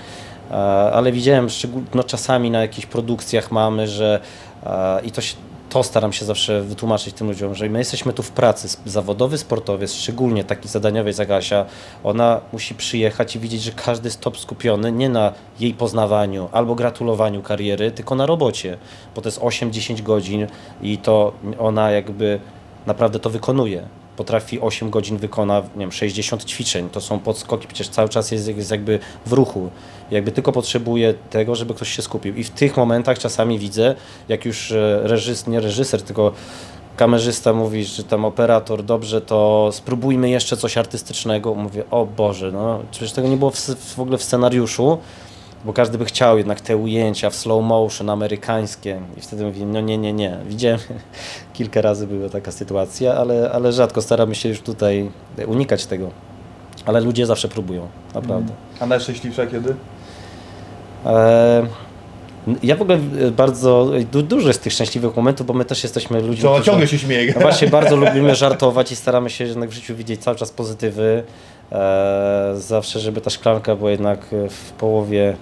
ale widziałem no czasami na jakichś produkcjach mamy, że e, i to się, to staram się zawsze wytłumaczyć tym ludziom, że my jesteśmy tu w pracy, zawodowy sportowiec, szczególnie taki zadaniowiec jak Asia, ona musi przyjechać i widzieć, że każdy jest top skupiony nie na jej poznawaniu albo gratulowaniu kariery, tylko na robocie, bo to jest 8-10 godzin i to ona jakby naprawdę to wykonuje. Potrafi 8 godzin wykona, nie wiem, 60 ćwiczeń, to są podskoki, przecież cały czas jest, jest jakby w ruchu, jakby tylko potrzebuje tego, żeby ktoś się skupił i w tych momentach czasami widzę, jak już e, reżys, nie reżyser, tylko kamerzysta mówi, że tam operator, dobrze, to spróbujmy jeszcze coś artystycznego. Mówię, o Boże, no przecież tego nie było w, w ogóle w scenariuszu, bo każdy by chciał jednak te ujęcia w slow motion amerykańskie i wtedy mówię, no nie, nie, nie. Widziałem, [LAUGHS] kilka razy była taka sytuacja, ale, ale rzadko staramy się już tutaj unikać tego. Ale ludzie zawsze próbują, naprawdę. A najszczęśliwsza kiedy? E, ja w ogóle bardzo, dużo jest tych szczęśliwych momentów, bo my też jesteśmy ludźmi. To ciągle się śmieje. No [LAUGHS] właśnie bardzo lubimy żartować i staramy się jednak w życiu widzieć cały czas pozytywy. E, zawsze, żeby ta szklanka była jednak w połowie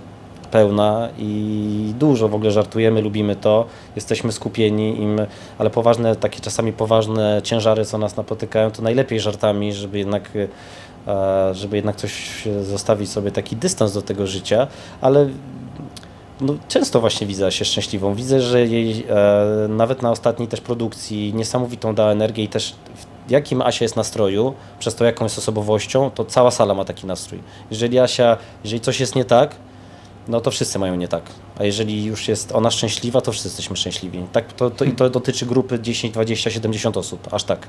pełna i dużo w ogóle żartujemy, lubimy to, jesteśmy skupieni, im, ale poważne, takie czasami poważne ciężary, co nas napotykają, to najlepiej żartami, żeby jednak e, żeby jednak coś zostawić sobie taki dystans do tego życia, ale no, często właśnie widzę się szczęśliwą. Widzę, że jej e, nawet na ostatniej też produkcji niesamowitą da energię i też w jakim Asia jest nastroju, przez to jaką jest osobowością, to cała sala ma taki nastrój. Jeżeli Asia, jeżeli coś jest nie tak, no to wszyscy mają nie tak. A jeżeli już jest ona szczęśliwa, to wszyscy jesteśmy szczęśliwi. Tak, to, to, I to dotyczy grupy 10, 20, 70 osób, aż tak.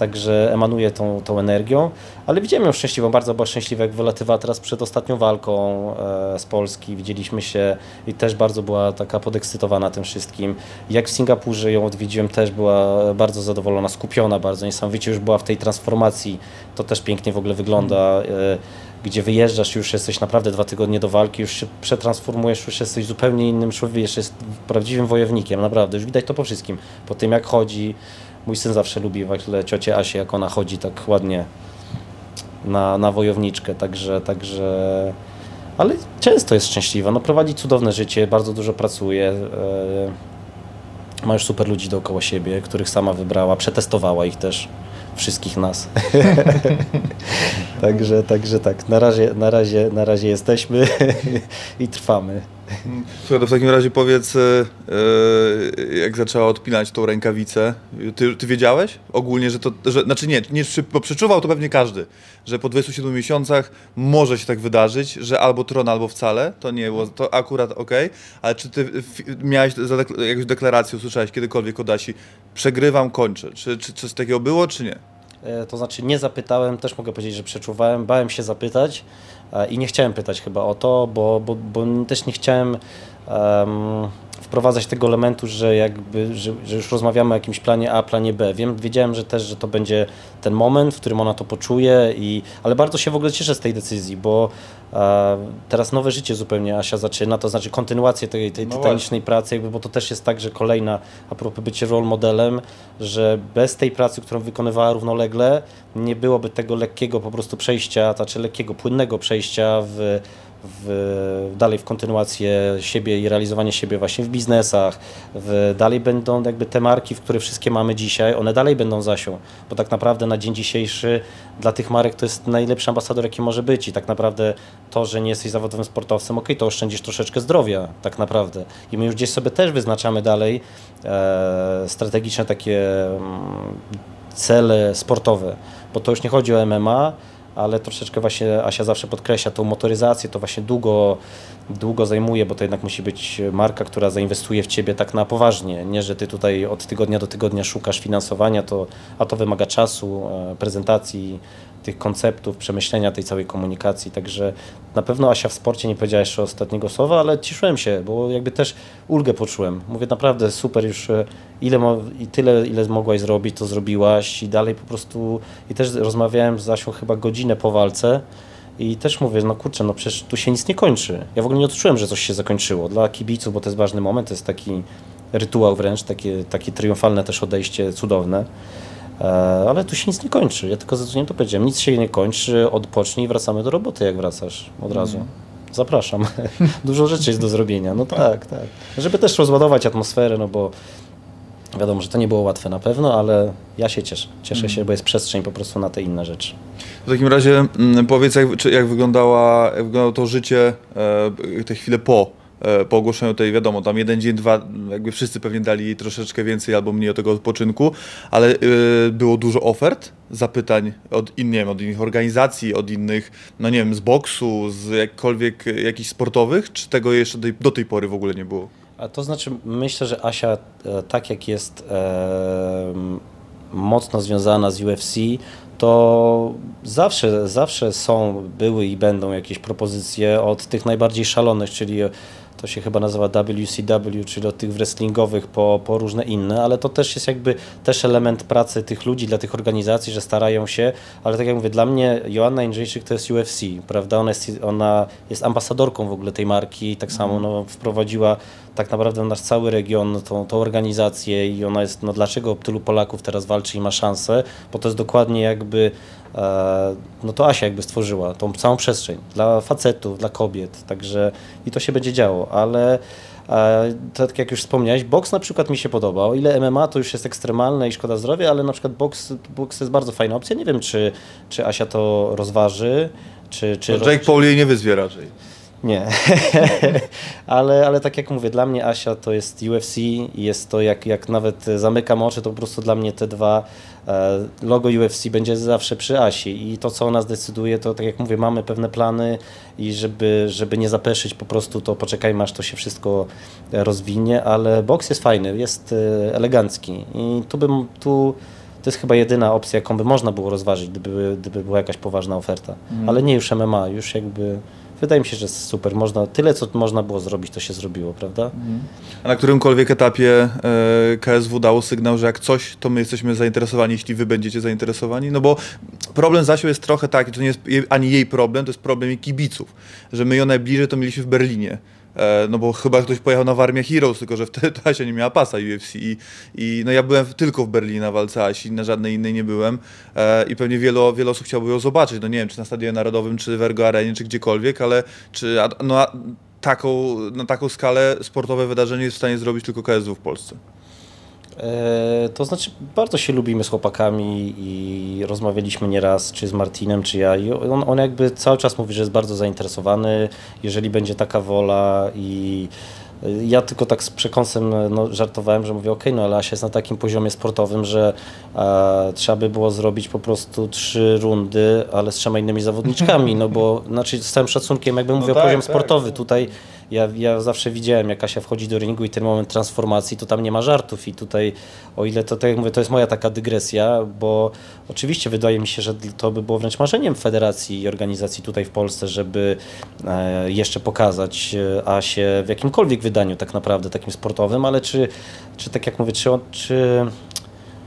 Także emanuje tą, tą energią, ale widziałem ją szczęśliwą, bardzo była szczęśliwa, jak wylatywała teraz przed ostatnią walką e, z Polski, widzieliśmy się i też bardzo była taka podekscytowana tym wszystkim. Jak w Singapurze ją odwiedziłem, też była bardzo zadowolona, skupiona bardzo, niesamowicie już była w tej transformacji, to też pięknie w ogóle wygląda. E, gdzie wyjeżdżasz, już jesteś naprawdę dwa tygodnie do walki, już się przetransformujesz, już jesteś zupełnie innym człowiekiem, jeszcze jest prawdziwym wojownikiem, naprawdę, już widać to po wszystkim, po tym jak chodzi, mój syn zawsze lubi właśnie ciocię Asię, jak ona chodzi tak ładnie na, na wojowniczkę, także, także ale często jest szczęśliwa, no prowadzi cudowne życie, bardzo dużo pracuje, yy, ma już super ludzi dookoła siebie, których sama wybrała, przetestowała ich też wszystkich nas. [LAUGHS] także, także tak, na razie, na razie, na razie jesteśmy [LAUGHS] i trwamy. Słuchaj, to w takim razie powiedz, e, e, jak zaczęła odpinać tą rękawicę, ty, ty wiedziałeś ogólnie, że to, że, znaczy nie, nie, bo przeczuwał to pewnie każdy, że po 27 miesiącach może się tak wydarzyć, że albo tron, albo wcale, to nie było, to akurat ok, ale czy ty miałeś jakąś deklarację, usłyszałeś kiedykolwiek od Asi, przegrywam, kończę, czy, czy coś takiego było, czy nie? E, to znaczy nie zapytałem, też mogę powiedzieć, że przeczuwałem, bałem się zapytać i nie chciałem pytać chyba o to, bo, bo, bo też nie chciałem um, wprowadzać tego elementu, że jakby, że, że, już rozmawiamy o jakimś planie A, planie B. Wiem, wiedziałem, że też, że to będzie ten moment, w którym ona to poczuje, i, ale bardzo się w ogóle cieszę z tej decyzji, bo e, teraz nowe życie zupełnie Asia zaczyna, to znaczy kontynuację tej, tej no tytanicznej pracy, jakby, bo to też jest tak, że kolejna, a propos bycie role modelem, że bez tej pracy, którą wykonywała równolegle, nie byłoby tego lekkiego po prostu przejścia, znaczy lekkiego, płynnego przejścia w w, dalej w kontynuację siebie i realizowanie siebie właśnie w biznesach. W, dalej będą jakby te marki, w które wszystkie mamy dzisiaj, one dalej będą zasią, bo tak naprawdę na dzień dzisiejszy dla tych marek to jest najlepszy ambasador, jaki może być i tak naprawdę to, że nie jesteś zawodowym sportowcem, ok, to oszczędzisz troszeczkę zdrowia tak naprawdę i my już gdzieś sobie też wyznaczamy dalej e, strategiczne takie mm, cele sportowe, bo to już nie chodzi o MMA, ale troszeczkę właśnie Asia zawsze podkreśla tą motoryzację, to właśnie długo, długo zajmuje, bo to jednak musi być marka, która zainwestuje w Ciebie tak na poważnie, nie, że Ty tutaj od tygodnia do tygodnia szukasz finansowania, to, a to wymaga czasu, e, prezentacji, tych konceptów, przemyślenia tej całej komunikacji. Także na pewno Asia w sporcie nie powiedziała jeszcze ostatniego słowa, ale cieszyłem się, bo jakby też ulgę poczułem. Mówię naprawdę super już e, ile i tyle ile mogłaś zrobić, to zrobiłaś i dalej po prostu i też rozmawiałem z Asią chyba godzinę po walce. I też mówię, no kurczę, no przecież tu się nic nie kończy. Ja w ogóle nie odczułem, że coś się zakończyło. Dla kibiców, bo to jest ważny moment, to jest taki rytuał wręcz, takie, takie triumfalne też odejście, cudowne. E, ale tu się nic nie kończy. Ja tylko nie to powiedziałem. Nic się nie kończy, odpocznij i wracamy do roboty, jak wracasz od razu. Mm. Zapraszam. [LAUGHS] Dużo rzeczy jest do zrobienia. No tak, tak. Żeby też rozładować atmosferę, no bo wiadomo, że to nie było łatwe na pewno, ale ja się cieszę. Cieszę się, bo jest przestrzeń po prostu na te inne rzeczy. W takim razie mm, powiedz, jak, jak, wyglądała, jak wyglądało to życie, e, te chwile po po ogłoszeniu tej, wiadomo, tam jeden dzień, dwa, jakby wszyscy pewnie dali troszeczkę więcej albo mniej tego odpoczynku, ale yy, było dużo ofert, zapytań od, in, wiem, od innych organizacji, od innych, no nie wiem, z boksu, z jakkolwiek jakichś sportowych, czy tego jeszcze do tej, do tej pory w ogóle nie było? A to znaczy, myślę, że Asia, e, tak jak jest e, mocno związana z UFC, to zawsze, zawsze są, były i będą jakieś propozycje od tych najbardziej szalonych, czyli to się chyba nazywa WCW, czyli od tych wrestlingowych po, po różne inne, ale to też jest jakby też element pracy tych ludzi, dla tych organizacji, że starają się, ale tak jak mówię, dla mnie Joanna Jędrzejczyk to jest UFC, prawda, ona jest, ona jest ambasadorką w ogóle tej marki i tak samo mhm. no, wprowadziła tak naprawdę nasz cały region, tą, tą organizację i ona jest, no dlaczego tylu Polaków teraz walczy i ma szansę, bo to jest dokładnie jakby E, no to Asia jakby stworzyła tą całą przestrzeń dla facetów, dla kobiet, także i to się będzie działo, ale e, tak jak już wspomniałeś, boks na przykład mi się podoba. O ile MMA to już jest ekstremalne i szkoda zdrowia, ale na przykład boks, boks jest bardzo fajna opcja. Nie wiem, czy, czy Asia to rozważy, czy... czy no Jake Paul jej nie wyzwie raczej. Nie, [LAUGHS] ale, ale tak jak mówię, dla mnie Asia to jest UFC i jest to, jak, jak nawet zamykam oczy, to po prostu dla mnie te dwa e, logo UFC będzie zawsze przy Asi. I to, co ona zdecyduje, to tak jak mówię, mamy pewne plany i żeby, żeby nie zapeszyć po prostu, to poczekajmy, aż to się wszystko rozwinie, ale boks jest fajny, jest e, elegancki. I tu bym, tu to jest chyba jedyna opcja, jaką by można było rozważyć, gdyby, gdyby była jakaś poważna oferta. Ale nie już MMA, już jakby wydaje mi się, że jest super. Można, tyle, co można było zrobić, to się zrobiło, prawda? A na którymkolwiek etapie e, KSW dało sygnał, że jak coś, to my jesteśmy zainteresowani, jeśli wy będziecie zainteresowani? No bo problem Zasiu jest trochę taki, to nie jest ani jej problem, to jest problem jej kibiców, że my ją najbliżej to mieliśmy w Berlinie. E, No bo chyba ktoś pojechał na Warmię Heroes, tylko że wtedy to Asia nie miała pasa UFC i, i no ja byłem tylko w Berlinie na walce Asi, na żadnej innej nie byłem e, i pewnie wielu, wiele osób chciałoby ją zobaczyć, no nie wiem, czy na Stadionie Narodowym, czy w Ergo Arenie, czy gdziekolwiek, ale czy, no, taką, na taką skalę sportowe wydarzenie jest w stanie zrobić tylko KSW w Polsce. E, to znaczy, bardzo się lubimy z chłopakami i rozmawialiśmy nieraz, czy z Martinem, czy ja. I on, on jakby cały czas mówi, że jest bardzo zainteresowany, jeżeli będzie taka wola i e, ja tylko tak z przekąsem no, żartowałem, że mówię, ok, no ale Asia jest na takim poziomie sportowym, że e, trzeba by było zrobić po prostu trzy rundy, ale z trzema innymi zawodniczkami, no bo znaczy z całym szacunkiem jakby mówię tak, o poziom tak. sportowy, tutaj ja, ja zawsze widziałem, jak Asia wchodzi do ringu i ten moment transformacji, to tam nie ma żartów i tutaj, o ile to, tak jak mówię, to jest moja taka dygresja, bo oczywiście wydaje mi się, że to by było wręcz marzeniem federacji i organizacji tutaj w Polsce, żeby e, jeszcze pokazać e, Asię w jakimkolwiek wydaniu tak naprawdę, takim sportowym, ale czy, czy tak jak mówię, czy, czy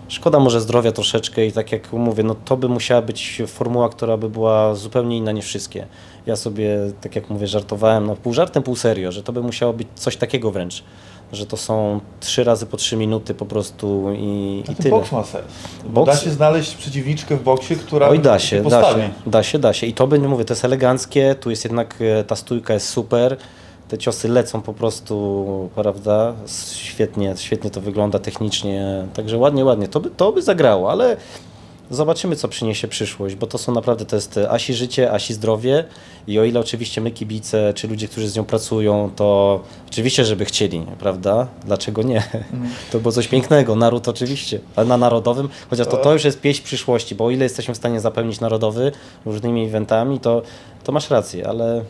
Szkoda może zdrowia troszeczkę i tak jak mówię, no to by musiała być formuła, która by była zupełnie inna niż wszystkie. Ja sobie, tak jak mówię, żartowałem, no pół żartem, pół serio, że to by musiało być coś takiego wręcz, że to są trzy razy po trzy minuty po prostu i, i tyle. ma sens. Boks- Da się znaleźć przeciwniczkę w boksie, która Oj, da się, da się, da się, da się. I to będzie, mówię, to jest eleganckie, tu jest jednak, e, ta stójka jest super, te ciosy lecą po prostu, prawda, świetnie, świetnie to wygląda technicznie, także ładnie, ładnie, to by, to by zagrało, ale zobaczymy, co przyniesie przyszłość, bo to są naprawdę, to jest Asi życie, Asi zdrowie. I o ile oczywiście my kibice, czy ludzie, którzy z nią pracują, to oczywiście, żeby chcieli, prawda, dlaczego nie? [LAUGHS] To było coś pięknego, naród oczywiście, ale na narodowym, chociaż to, to już jest pieśń przyszłości, bo o ile jesteśmy w stanie zapełnić narodowy różnymi eventami, to, to masz rację, ale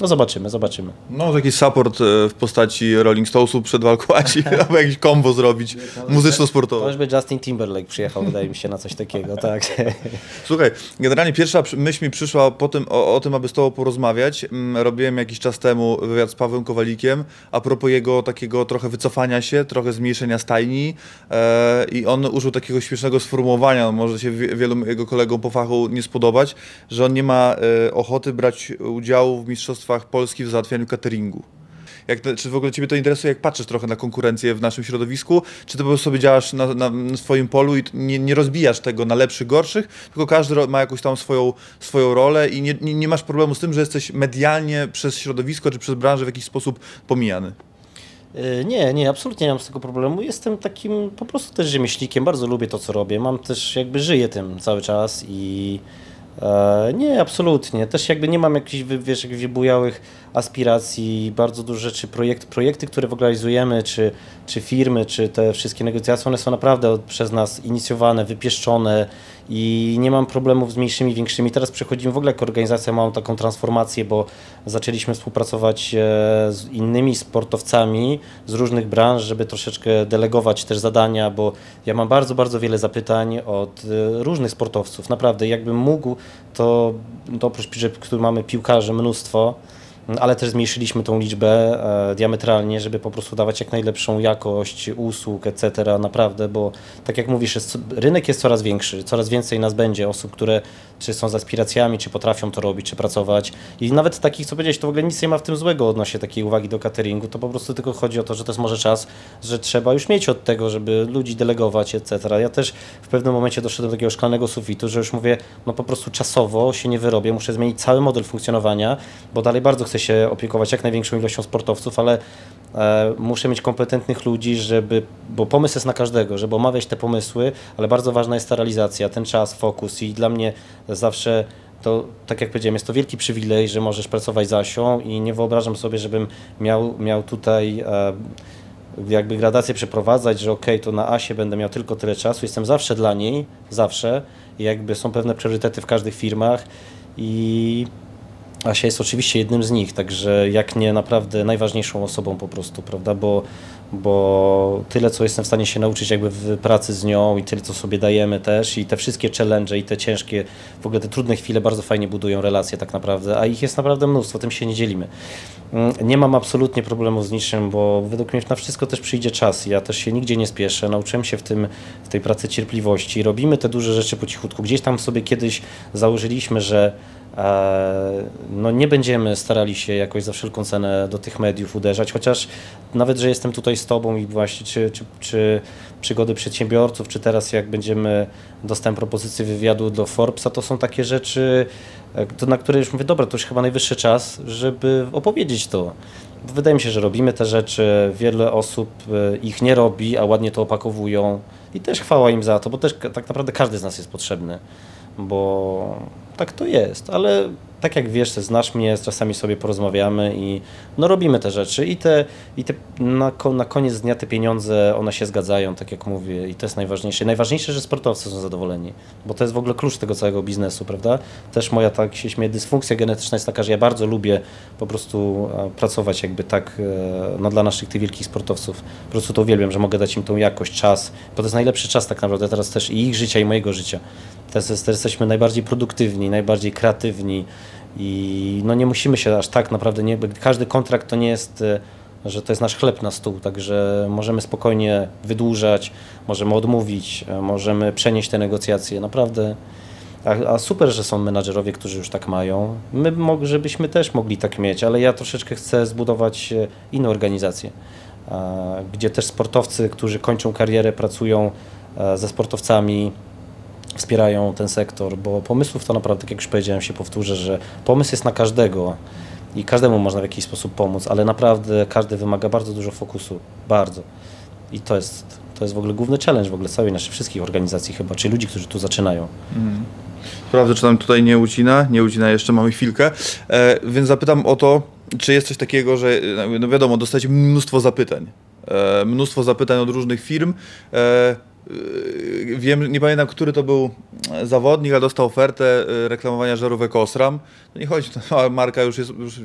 no zobaczymy, zobaczymy. No, jakiś support e, w postaci Rolling Stonesów przed walką Asi, [LAUGHS] albo jakiś kombo zrobić To muzyczno-sportowe. już by Justin Timberlake przyjechał, wydaje mi się, na coś takiego, [LAUGHS] tak. Słuchaj, generalnie pierwsza myśl mi przyszła po tym, o, o tym, aby z Tobą porozmawiać. Mm, Robiłem jakiś czas temu wywiad z Pawłem Kowalikiem a propos jego takiego trochę wycofania się, trochę zmniejszenia stajni e, i on użył takiego śmiesznego sformułowania, może się wie- wielu jego kolegom po fachu nie spodobać, że on nie ma e, ochoty brać udziału w Mistrzostwach Polski w załatwianiu cateringu. Jak czy w ogóle Ciebie to interesuje, jak patrzysz trochę na konkurencję w naszym środowisku, czy ty po prostu sobie działasz na, na, na swoim polu i nie, nie rozbijasz tego na lepszych, gorszych, tylko każdy ma jakąś tam swoją, swoją rolę i nie, nie, nie masz problemu z tym, że jesteś medialnie przez środowisko czy przez branżę w jakiś sposób pomijany. Y, Nie, nie, absolutnie nie mam z tego problemu. Jestem takim po prostu też rzemieślnikiem, bardzo lubię to, co robię. Mam też, jakby żyję tym cały czas i e, nie, absolutnie. Też jakby nie mam jakichś, wiesz, jakichś wybujałych aspiracji, bardzo dużo rzeczy, projekt, projekty, które w ogóle realizujemy, czy, czy firmy, czy te wszystkie negocjacje, one są naprawdę przez nas inicjowane, wypieszczone i nie mam problemów z mniejszymi, większymi. Teraz przechodzimy w ogóle jako organizacja, małą taką transformację, bo zaczęliśmy współpracować e, z innymi sportowcami z różnych branż, żeby troszeczkę delegować też zadania, bo ja mam bardzo, bardzo wiele zapytań od e, różnych sportowców. Naprawdę, jakbym mógł, to, to oprócz, że mamy piłkarzy mnóstwo, ale też zmniejszyliśmy tą liczbę e, diametralnie, żeby po prostu dawać jak najlepszą jakość usług, etc. Naprawdę, bo tak jak mówisz, jest, rynek jest coraz większy, coraz więcej nas będzie, osób, które czy są z aspiracjami, czy potrafią to robić, czy pracować. I nawet takich, co powiedziałeś, to w ogóle nic nie ma w tym złego odnośnie takiej uwagi do cateringu, to po prostu tylko chodzi o to, że to jest może czas, że trzeba już mieć od tego, żeby ludzi delegować, etc. Ja też w pewnym momencie doszedłem do takiego szklanego sufitu, że już mówię, no po prostu czasowo się nie wyrobię, muszę zmienić cały model funkcjonowania, bo dalej bardzo chcę się opiekować jak największą ilością sportowców, ale e, muszę mieć kompetentnych ludzi, żeby, bo pomysł jest na każdego, żeby omawiać te pomysły, ale bardzo ważna jest ta realizacja, ten czas, fokus i dla mnie zawsze to, tak jak powiedziałem, jest to wielki przywilej, że możesz pracować z Asią i nie wyobrażam sobie, żebym miał, miał tutaj e, jakby gradację przeprowadzać, że okej, to na Asię będę miał tylko tyle czasu, jestem zawsze dla niej, zawsze. Jakby są pewne priorytety w każdych firmach i Asia jest oczywiście jednym z nich, także jak nie naprawdę najważniejszą osobą po prostu, prawda, bo, bo tyle, co jestem w stanie się nauczyć jakby w pracy z nią i tyle, co sobie dajemy też i te wszystkie challenge i te ciężkie, w ogóle te trudne chwile bardzo fajnie budują relacje tak naprawdę, a ich jest naprawdę mnóstwo, tym się nie dzielimy. Mm, nie mam absolutnie problemu z niczym, bo według mnie na wszystko też przyjdzie czas. Ja też się nigdzie nie spieszę. Nauczyłem się w, tym, w tej pracy cierpliwości. Robimy te duże rzeczy po cichutku. Gdzieś tam sobie kiedyś założyliśmy, że no nie będziemy starali się jakoś za wszelką cenę do tych mediów uderzać, chociaż nawet, że jestem tutaj z Tobą i właśnie czy, czy, czy przygody przedsiębiorców, czy teraz jak będziemy dostęp propozycji wywiadu do Forbesa, to są takie rzeczy, e, to, na które już mówię, dobra, to już chyba najwyższy czas, żeby opowiedzieć to. Wydaje mi się, że robimy te rzeczy, wiele osób e, ich nie robi, a ładnie to opakowują i też chwała im za to, bo też tak naprawdę każdy z nas jest potrzebny, bo tak to jest, ale tak jak wiesz, znasz mnie, czasami sobie porozmawiamy i no robimy te rzeczy i te, i te na, na koniec dnia te pieniądze, one się zgadzają, tak jak mówię i to jest najważniejsze. Najważniejsze, że sportowcy są zadowoleni, bo to jest w ogóle klucz tego całego biznesu, prawda? Też moja, tak się dysfunkcja genetyczna jest taka, że ja bardzo lubię po prostu e, pracować jakby tak e, no, dla naszych tych wielkich sportowców. Po prostu to uwielbiam, że mogę dać im tą jakość, czas, bo to jest najlepszy czas tak naprawdę teraz też i ich życia i mojego życia. Jesteśmy najbardziej produktywni, najbardziej kreatywni, i no nie musimy się aż tak naprawdę, nie, każdy kontrakt to nie jest, e, że to jest nasz chleb na stół, także możemy spokojnie wydłużać, możemy odmówić, e, możemy przenieść te negocjacje, naprawdę. A, a super, że są menadżerowie, którzy już tak mają. My, żebyśmy też mogli tak mieć, ale ja troszeczkę chcę zbudować e, inną organizację, gdzie też sportowcy, którzy kończą karierę, pracują ze sportowcami, wspierają ten sektor, bo pomysłów to naprawdę, tak jak już powiedziałem, się powtórzę, że pomysł jest na każdego i każdemu można w jakiś sposób pomóc, ale naprawdę każdy wymaga bardzo dużo fokusu, bardzo. I to jest, to jest w ogóle główny challenge w ogóle całej naszej wszystkich organizacji chyba, czyli ludzi, którzy tu zaczynają. Mm. Prawda, czy nam tutaj nie ucina? Nie ucina, jeszcze mamy chwilkę. E, więc zapytam o to, czy jest coś takiego, że no wiadomo, dostajecie mnóstwo zapytań. E, mnóstwo zapytań od różnych firm. E, wiem, nie pamiętam, który to był zawodnik, a dostał ofertę yy, reklamowania żarówek Osram. No nie chodzi, to marka już jest, już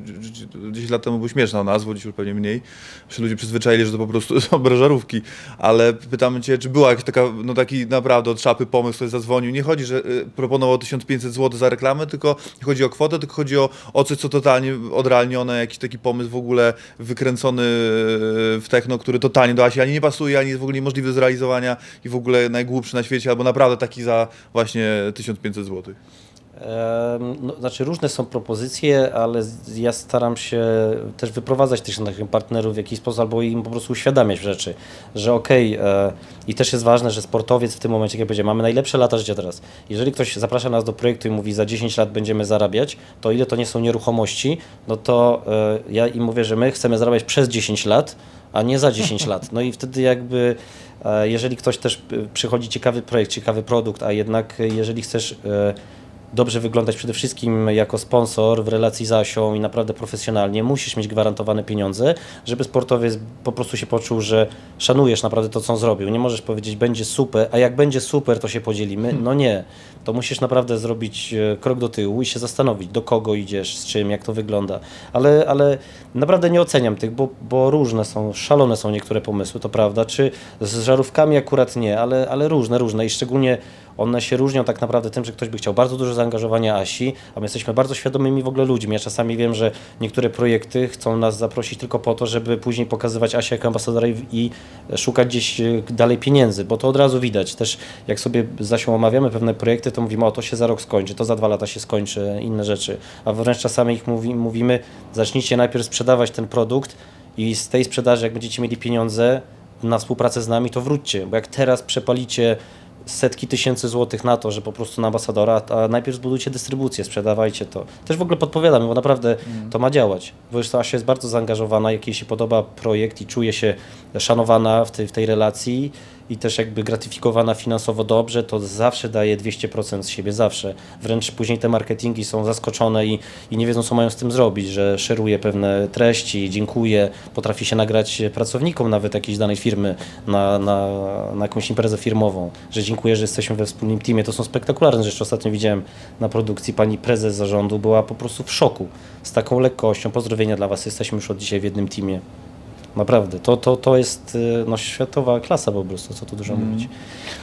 10 lat temu była śmieszna nazwa, dziś już pewnie mniej. Już ludzie przyzwyczaili, że to po prostu [LAUGHS] są żarówki. Ale pytamy Cię, czy była jakaś taka, no taki naprawdę od szapy pomysł, który zadzwonił. Nie chodzi, że yy, proponował 1500 zł za reklamę, tylko nie chodzi o kwotę, tylko chodzi o, o coś, co totalnie odrealnione, jakiś taki pomysł w ogóle wykręcony w techno, który totalnie do Asi ani nie pasuje, ani jest w ogóle niemożliwy do zrealizowania i w ogóle najgłupszy na świecie, albo naprawdę taki za właśnie 1500 zł? No, znaczy różne są propozycje, ale ja staram się też wyprowadzać tych naszych partnerów w jakiś sposób, albo im po prostu uświadamiać rzeczy, że okej, okay, e, i też jest ważne, że sportowiec w tym momencie, jak powiedziałem, mamy najlepsze lata życia teraz. Jeżeli ktoś zaprasza nas do projektu i mówi, za 10 lat będziemy zarabiać, to ile to nie są nieruchomości, no to e, ja im mówię, że my chcemy zarabiać przez 10 lat, a nie za 10 [LAUGHS] lat. No i wtedy jakby jeżeli ktoś też e, przychodzi ciekawy projekt, ciekawy produkt, a jednak e, jeżeli chcesz dobrze wyglądać przede wszystkim jako sponsor w relacji z Asią i naprawdę profesjonalnie, musisz mieć gwarantowane pieniądze, żeby sportowiec po prostu się poczuł, że szanujesz naprawdę to, co on zrobił. Nie możesz powiedzieć, będzie super, a jak będzie super, to się podzielimy. Hmm. No nie. To musisz naprawdę zrobić krok do tyłu i się zastanowić, do kogo idziesz, z czym, jak to wygląda. Ale, ale naprawdę nie oceniam tych, bo, bo różne są, szalone są niektóre pomysły, to prawda. Czy z żarówkami akurat nie, ale, ale różne, różne i szczególnie one się różnią tak naprawdę tym, że ktoś by chciał bardzo dużo zaangażowania Asi, a my jesteśmy bardzo świadomymi w ogóle ludźmi. Ja czasami wiem, że niektóre projekty chcą nas zaprosić tylko po to, żeby później pokazywać Asię jako ambasadora i, i szukać gdzieś e, dalej pieniędzy, bo to od razu widać. Też jak sobie z Asią omawiamy pewne projekty, to mówimy, o to się za rok skończy, to za dwa lata się skończy, inne rzeczy. A wręcz czasami ich mówi, mówimy, zacznijcie najpierw sprzedawać ten produkt i z tej sprzedaży, jak będziecie mieli pieniądze na współpracę z nami, to wróćcie, bo jak teraz przepalicie setki tysięcy złotych na to, że po prostu na ambasadora, a najpierw zbudujcie dystrybucję, sprzedawajcie to. Też w ogóle podpowiadam, bo naprawdę mm. to ma działać. Bo Asia jest bardzo zaangażowana, jak jej się podoba projekt i czuje się szanowana w tej, w tej relacji i też jakby gratyfikowana finansowo dobrze, to zawsze daje 200% z siebie, zawsze. Wręcz później te marketingi są zaskoczone i, i nie wiedzą, co mają z tym zrobić, że szeruje pewne treści, dziękuję, potrafi się nagrać pracownikom nawet jakiejś danej firmy na, na, na jakąś imprezę firmową, że dziękuję, że jesteśmy we wspólnym teamie. To są spektakularne rzeczy. Ostatnio widziałem na produkcji, pani prezes zarządu była po prostu w szoku z taką lekkością. Pozdrowienia dla Was, jesteśmy już od dzisiaj w jednym teamie. Naprawdę, to, to, to jest y, no, światowa klasa po prostu, co tu dużo Mm. mówić.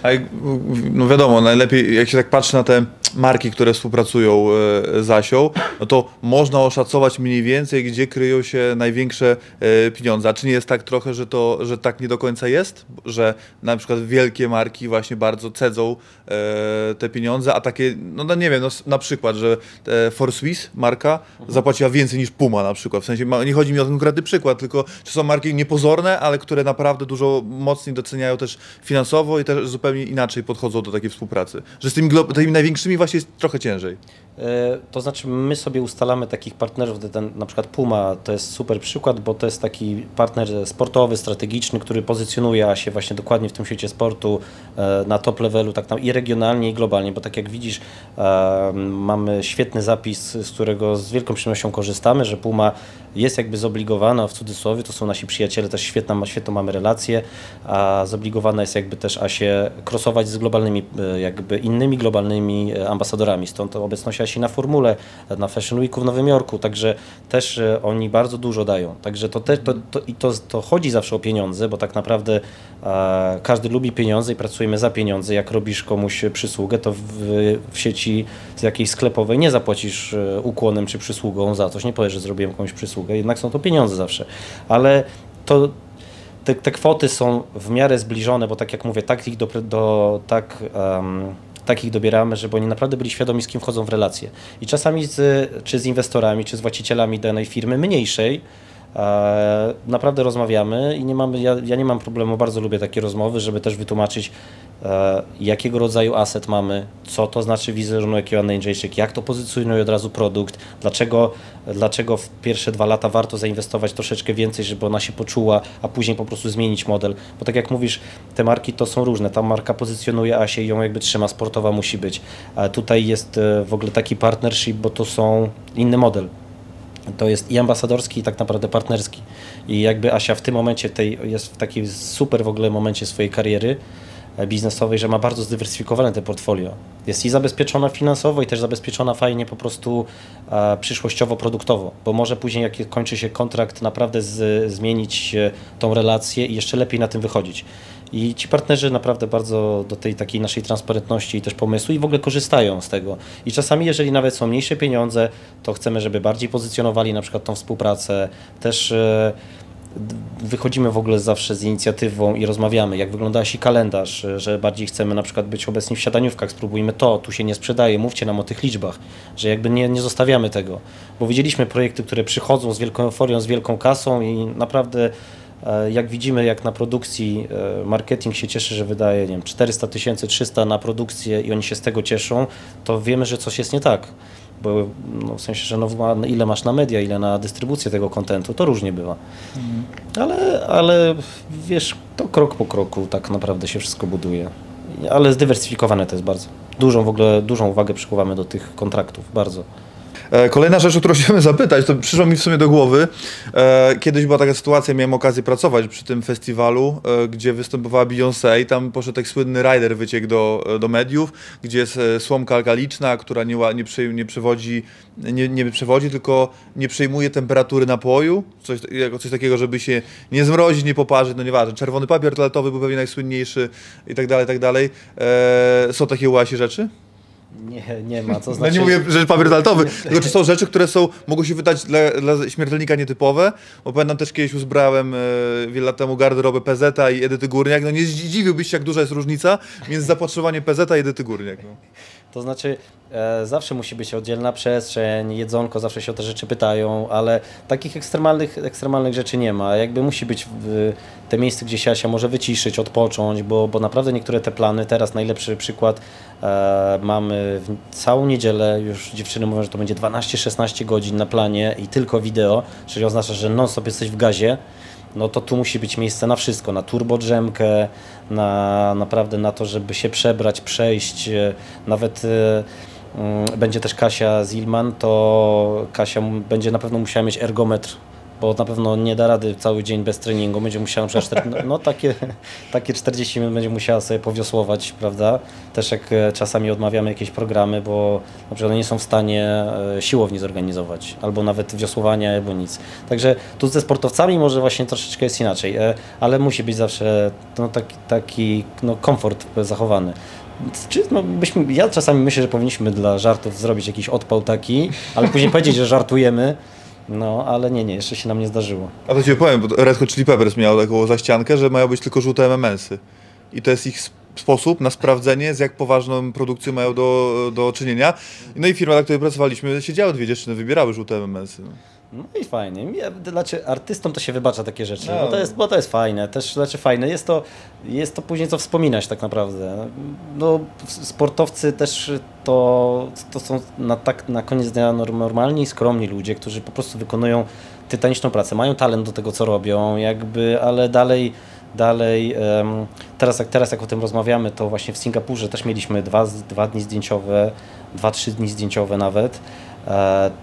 A jak, no wiadomo, najlepiej jak się tak patrzy na te marki, które współpracują e, z Asią, no to można oszacować mniej więcej, gdzie kryją się największe e, pieniądze. A czy nie jest tak trochę, że to, że tak nie do końca jest? Że na przykład wielkie marki właśnie bardzo cedzą e, te pieniądze, a takie, no, no nie wiem, no, na przykład, że For Swiss marka zapłaciła więcej niż Puma na przykład. W sensie nie chodzi mi o ten konkretny przykład, tylko czy są marki niepozorne, ale które naprawdę dużo mocniej doceniają też finansowo i też zupełnie inaczej podchodzą do takiej współpracy. Że z tymi, tymi największymi właśnie jest trochę ciężej. E, To znaczy, my sobie ustalamy takich partnerów, ten, na przykład Puma to jest super przykład, bo to jest taki partner sportowy, strategiczny, który pozycjonuje się właśnie dokładnie w tym świecie sportu e, na top levelu, tak tam i regionalnie, i globalnie, bo tak jak widzisz, e, mamy świetny zapis, z którego z wielką przyjemnością korzystamy, że Puma jest jakby zobligowana, w cudzysłowie, to są nasi przyjaciele, też świetna, świetną mamy relację, a zobligowana jest jakby też Asię krosować z globalnymi, jakby innymi globalnymi ambasadorami, stąd obecność Asi na formule, na Fashion Weeku w Nowym Jorku, także też e, oni bardzo dużo dają, także to, te, to, to, i to, to chodzi zawsze o pieniądze, bo tak naprawdę e, każdy lubi pieniądze i pracujemy za pieniądze, jak robisz komuś przysługę, to w, w sieci z jakiejś sklepowej nie zapłacisz e, ukłonem czy przysługą za coś, nie powiesz, że zrobiłem komuś przysługę, jednak są to pieniądze zawsze, ale to te, te kwoty są w miarę zbliżone, bo tak jak mówię, tak ich, do, do, tak, em, tak ich dobieramy, żeby oni naprawdę byli świadomi, z kim wchodzą w relacje. I czasami z, czy z inwestorami, czy z właścicielami danej firmy mniejszej, naprawdę rozmawiamy i nie mamy, ja, ja nie mam problemu, bardzo lubię takie rozmowy, żeby też wytłumaczyć, e, jakiego rodzaju aset mamy, co to znaczy wizerunek Joanny Jędrzejczyk, jak to pozycjonuje od razu produkt, dlaczego, dlaczego w pierwsze dwa lata warto zainwestować troszeczkę więcej, żeby ona się poczuła, a później po prostu zmienić model. Bo tak jak mówisz, te marki to są różne. Ta marka pozycjonuje, a się ją jakby trzyma, sportowa musi być. A tutaj jest e, w ogóle taki partnership, bo to są inny model. To jest i ambasadorski, i tak naprawdę partnerski. I jakby Asia w tym momencie tej, jest w takim super w ogóle momencie swojej kariery e, biznesowej, że ma bardzo zdywersyfikowane te portfolio. Jest i zabezpieczona finansowo, i też zabezpieczona fajnie po prostu e, przyszłościowo, produktowo, bo może później, jak kończy się kontrakt, naprawdę z, zmienić tą relację i jeszcze lepiej na tym wychodzić. I ci partnerzy naprawdę bardzo do tej takiej naszej transparentności i też pomysłu i w ogóle korzystają z tego. I czasami, jeżeli nawet są mniejsze pieniądze, to chcemy, żeby bardziej pozycjonowali na przykład tą współpracę. Też e, wychodzimy w ogóle zawsze z inicjatywą i rozmawiamy, jak wygląda się kalendarz, e, że bardziej chcemy na przykład być obecni w siadaniówkach, spróbujmy to, tu się nie sprzedaje, mówcie nam o tych liczbach, że jakby nie, nie zostawiamy tego. Bo widzieliśmy projekty, które przychodzą z wielką euforią, z wielką kasą i naprawdę Jak widzimy, jak na produkcji e, marketing się cieszy, że wydaje nie wiem, 400 tysięcy, 300 na produkcję i oni się z tego cieszą, to wiemy, że coś jest nie tak. Bo no, w sensie, że no, ile masz na media, ile na dystrybucję tego kontentu, to różnie bywa. Ale, ale wiesz, to krok po kroku tak naprawdę się wszystko buduje. Ale zdywersyfikowane to jest bardzo. Dużą w ogóle, dużą uwagę przykuwamy do tych kontraktów, bardzo. E, Kolejna rzecz, o którą [LAUGHS] chciałem zapytać, to przyszło mi w sumie do głowy. E, Kiedyś była taka sytuacja, miałem okazję pracować przy tym festiwalu, e, gdzie występowała Beyoncé i tam poszedł tak słynny rider wyciek do, do mediów, gdzie jest słomka alkaliczna, która nie, nie, przy, nie przewodzi, nie, nie przewodzi, tylko nie przejmuje temperatury napoju, coś, jako coś takiego, żeby się nie zmrozić, nie poparzyć, no nieważne. Czerwony papier toaletowy był pewnie najsłynniejszy i tak dalej, i tak dalej. Są takie u Asi rzeczy? Nie, nie ma. To No znaczy, nie mówię, że papier toaletowy, tylko czy są rzeczy, które są, mogą się wydać dla, dla śmiertelnika nietypowe, bo pamiętam też kiedyś uzbrałem e, wiele lat temu garderobę PZ i Edyty Górniak, no nie zdziwiłbyś się, jak duża jest różnica między zapotrzebowaniem PZ i Edyty Górniak. No. To znaczy, e, zawsze musi być oddzielna przestrzeń, jedzonko, zawsze się o te rzeczy pytają, ale takich ekstremalnych, ekstremalnych rzeczy nie ma. Jakby musi być w, te miejsce, gdzie się Asia może wyciszyć, odpocząć, bo, bo naprawdę niektóre te plany, teraz najlepszy przykład, e, mamy całą niedzielę, już dziewczyny mówią, że to będzie 12-16 godzin na planie i tylko wideo, czyli oznacza, że non-stop jesteś w gazie no to tu musi być miejsce na wszystko, na turbodrzemkę, na naprawdę na to, żeby się przebrać, przejść, e, nawet e, mm, będzie też Kasia Zilman, to Kasia będzie na pewno musiała mieć ergometr, bo na pewno nie da rady cały dzień bez treningu, będzie musiała na przykład, czter- no takie, takie 40 minut będzie musiała sobie powiosłować, prawda? Też jak e, czasami odmawiamy jakieś programy, bo na przykład nie są w stanie e, siłowni zorganizować, albo nawet wiosłowania, albo nic. Także tu ze sportowcami może właśnie troszeczkę jest inaczej, e, ale musi być zawsze no, taki, taki no, komfort zachowany. Czy, no, byśmy, ja czasami myślę, że powinniśmy dla żartów zrobić jakiś odpał taki, ale później powiedzieć, że żartujemy, no ale nie, nie, jeszcze się nam nie zdarzyło. A to ci powiem, bo Red Hot Chili Peppers miał taką zaściankę, że mają być tylko żółte MMS-y. I to jest ich sp- sposób na sprawdzenie, z jak poważną produkcją mają do, do czynienia. No i firma, na której pracowaliśmy, siedziały dwie dziewczyny, wybierały żółte MMS-y. No. No i fajnie. Ja, znaczy, artystom to się wybacza takie rzeczy, No. bo, to jest, bo to jest fajne, też znaczy fajne. Jest to, jest to później co wspominać tak naprawdę. No, sportowcy też to, to są na, tak, na koniec dnia norm- normalni i skromni ludzie, którzy po prostu wykonują tytaniczną pracę, mają talent do tego, co robią, jakby, ale dalej dalej, teraz, jak, teraz jak o tym rozmawiamy, to właśnie w Singapurze też mieliśmy dwa, dwa dni zdjęciowe, dwa, trzy dni zdjęciowe nawet,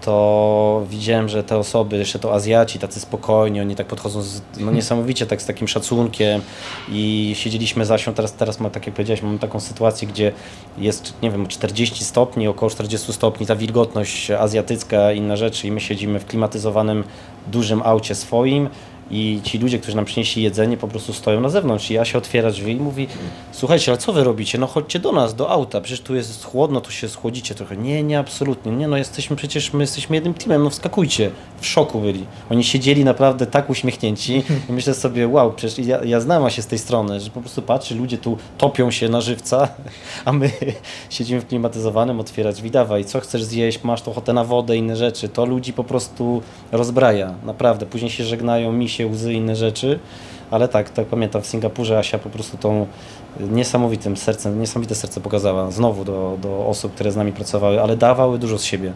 to widziałem, że te osoby, jeszcze to Azjaci, tacy spokojni, oni tak podchodzą z, no niesamowicie tak z takim szacunkiem. I siedzieliśmy z Asią, teraz, teraz tak jak powiedziałeś, mamy taką sytuację, gdzie jest, nie wiem, 40 stopni, około 40 stopni, ta wilgotność azjatycka, inne rzeczy. I my siedzimy w klimatyzowanym, dużym aucie swoim i ci ludzie, którzy nam przynieśli jedzenie, po prostu stoją na zewnątrz. I ja się otwiera drzwi i mówi: Słuchajcie, ale co wy robicie? No chodźcie do nas, do auta. Przecież tu jest chłodno, tu się schłodzicie trochę. Nie, nie, absolutnie. Nie, no jesteśmy przecież, my jesteśmy jednym teamem, no wskakujcie. W szoku byli. Oni siedzieli naprawdę tak uśmiechnięci i myślę sobie: Wow, przecież ja, ja znam się z tej strony, że po prostu patrzy, ludzie tu topią się na żywca, a my [LAUGHS] siedzimy w klimatyzowanym, otwiera drzwi, dawaj, co chcesz zjeść, masz to ochotę na wodę, inne rzeczy. To ludzi po prostu rozbraja, naprawdę. Później się żegnają, misie, łzy, inne rzeczy. Ale tak, tak pamiętam, w Singapurze Asia po prostu tą niesamowitym sercem, niesamowite serce pokazała znowu do, do osób, które z nami pracowały, ale dawały dużo z siebie.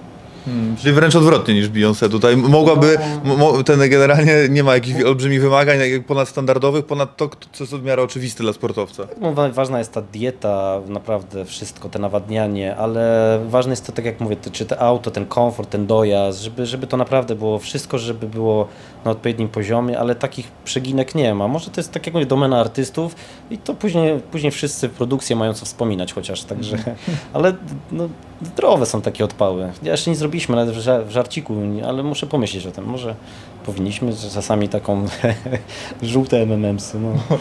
Hmm, czyli wręcz odwrotnie niż Beyoncé tutaj. Mogłaby, mo, ten generalnie nie ma jakichś olbrzymich wymagań jak ponadstandardowych, ponad to, co jest w miarę oczywiste dla sportowca. No, wa- ważna jest ta dieta, naprawdę wszystko, te nawadnianie, ale ważne jest to, tak jak mówię, to, czy to auto, ten komfort, ten dojazd, żeby, żeby to naprawdę było wszystko, żeby było na odpowiednim poziomie, ale takich przeginek nie ma. Może to jest, tak jak mówię, domena artystów i to później, później wszyscy produkcje mają co wspominać chociaż, także, ale no, zdrowe są takie odpały. Ja jeszcze nie zrobiliśmy nawet w żarciku, ale muszę pomyśleć o tym, może powinniśmy, czasami taką [LAUGHS] żółte MMMsy, no. [LAUGHS]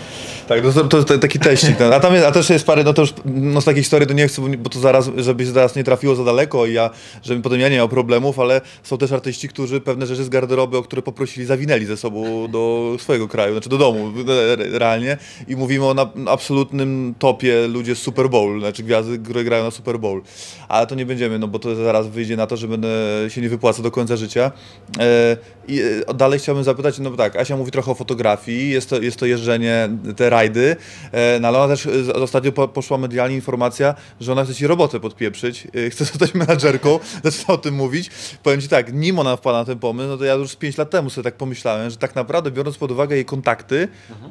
Tak, to, to jest taki teścik. no. A tam jest, a też jest parę, no to już no z takiej historii to nie chcę, bo to zaraz, żeby się zaraz nie trafiło za daleko i ja, żebym potem ja nie miał problemów, ale są też artyści, którzy pewne rzeczy z garderoby, o które poprosili, zawinęli ze sobą do swojego kraju, znaczy do domu re- realnie i mówimy o na, absolutnym topie ludzie z Super Bowl, znaczy gwiazdy, które grają na Super Bowl. Ale to nie będziemy, no bo to zaraz wyjdzie na to, że będę się nie wypłaca do końca życia. E, I e, dalej chciałbym zapytać, no bo tak, Asia mówi trochę o fotografii, jest to, jest to jeżdżenie, te rajdy, e, no ale ona też z- ostatnio po, poszła medialnie informacja, że ona chce ci robotę podpieprzyć, e, chce zostać [LAUGHS] menadżerką, zaczyna o tym mówić. Powiem ci tak, nim ona wpadła na ten pomysł, no to ja już z 5 lat temu sobie tak pomyślałem, że tak naprawdę biorąc pod uwagę jej kontakty,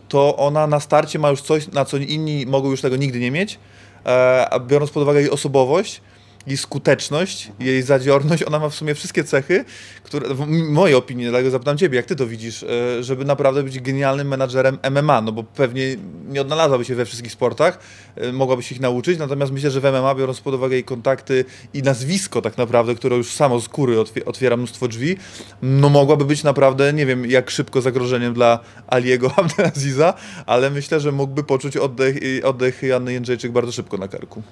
to ona na starcie ma już coś, na co inni mogą już tego nigdy nie mieć, e, a biorąc pod uwagę jej osobowość, jej skuteczność, jej zadziorność, ona ma w sumie wszystkie cechy, które w mojej opinii, dlatego zapytam ciebie, jak ty to widzisz, e, żeby naprawdę być genialnym menadżerem MMA, no bo pewnie nie odnalazłaby się we wszystkich sportach, e, mogłaby się ich nauczyć, natomiast myślę, że w MMA, biorąc pod uwagę jej kontakty i nazwisko tak naprawdę, które już samo z góry otwie- otwiera mnóstwo drzwi, no mogłaby być naprawdę, nie wiem jak szybko zagrożeniem dla Aliego [LAUGHS] Abdelaziza, ale myślę, że mógłby poczuć oddech, oddech Janny Jędrzejczyk bardzo szybko na karku.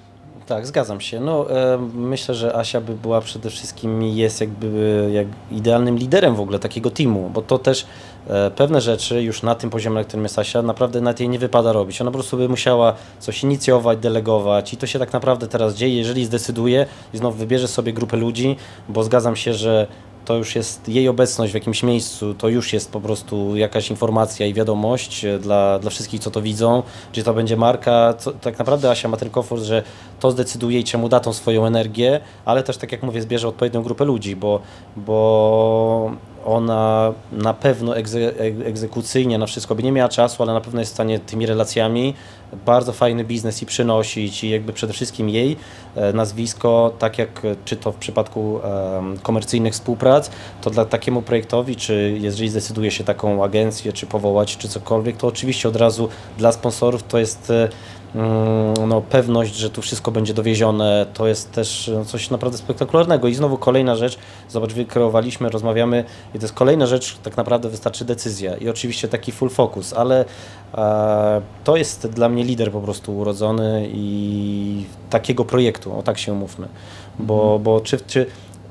Tak, zgadzam się. No, e, myślę, że Asia by była przede wszystkim jest jakby jak idealnym liderem w ogóle takiego teamu, bo to też e, pewne rzeczy już na tym poziomie, na którym jest Asia, naprawdę nawet jej nie wypada robić. Ona po prostu by musiała coś inicjować, delegować i to się tak naprawdę teraz dzieje, jeżeli zdecyduje i znowu wybierze sobie grupę ludzi, bo zgadzam się, że to już jest jej obecność w jakimś miejscu, to już jest po prostu jakaś informacja i wiadomość e, dla, dla wszystkich, co to widzą, czy to będzie marka. Co, tak naprawdę Asia ma ten komfort, że to zdecyduje i czemu da tą swoją energię, ale też, tak jak mówię, zbierze odpowiednią grupę ludzi, bo, bo ona na pewno egze, egzekucyjnie na wszystko by nie miała czasu, ale na pewno jest w stanie tymi relacjami bardzo fajny biznes i przynosić i jakby przede wszystkim jej e, nazwisko, tak jak czy to w przypadku komercyjnych współprac, to dla takiemu projektowi, czy jeżeli zdecyduje się taką agencję, czy powołać, czy cokolwiek, to oczywiście od razu dla sponsorów to jest e, mm, no, pewność, że tu wszystko będzie dowiezione, to jest też no, coś naprawdę spektakularnego. I znowu kolejna rzecz, zobacz, wykreowaliśmy, rozmawiamy i to jest kolejna rzecz, tak naprawdę wystarczy decyzja. I oczywiście taki full focus, ale e, to jest dla mnie lider po prostu urodzony i takiego projektu, o tak się umówmy, bo, mhm. bo czy, czy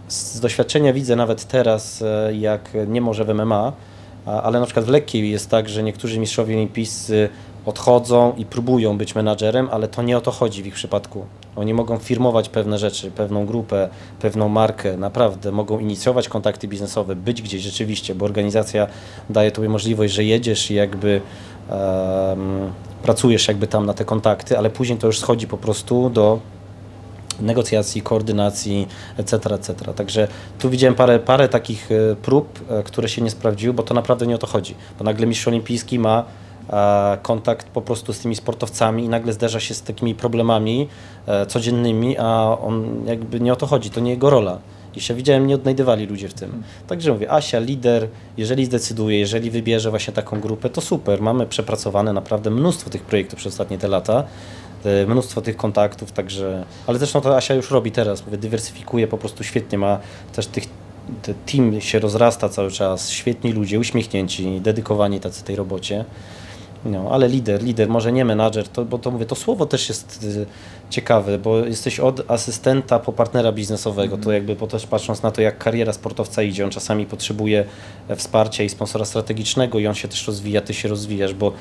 z doświadczenia widzę nawet teraz, e, jak nie może w MMA, ale na przykład w lekkiej jest tak, że niektórzy mistrzowie olimpijscy odchodzą i próbują być menadżerem, ale to nie o to chodzi w ich przypadku. Oni mogą firmować pewne rzeczy, pewną grupę, pewną markę, naprawdę mogą inicjować kontakty biznesowe, być gdzieś rzeczywiście, bo organizacja daje tobie możliwość, że jedziesz i jakby um, pracujesz jakby tam na te kontakty, ale później to już schodzi po prostu do negocjacji, koordynacji, etc., etc. Także tu widziałem parę, parę takich e, prób, e, które się nie sprawdziły, bo to naprawdę nie o to chodzi. Bo nagle mistrz olimpijski ma kontakt po prostu z tymi sportowcami i nagle zderza się z takimi problemami e, codziennymi, a on jakby nie o to chodzi, to nie jego rola. I się widziałem, nie odnajdywali ludzie w tym. Hmm. Także mówię, Asia, lider, jeżeli zdecyduje, jeżeli wybierze właśnie taką grupę, to super. Mamy przepracowane naprawdę mnóstwo tych projektów przez ostatnie te lata, e, mnóstwo tych kontaktów, także, ale zresztą to Asia już robi teraz, mówię, dywersyfikuje po prostu świetnie, ma też tych team się rozrasta cały czas, świetni ludzie, uśmiechnięci, dedykowani tacy tej robocie. No, ale lider, lider, może nie menadżer, to, bo to mówię, to słowo też jest y, ciekawe, bo jesteś od asystenta po partnera biznesowego, to jakby po też patrząc na to, jak kariera sportowca idzie, on czasami potrzebuje e, wsparcia i sponsora strategicznego i on się też rozwija, ty się rozwijasz, bo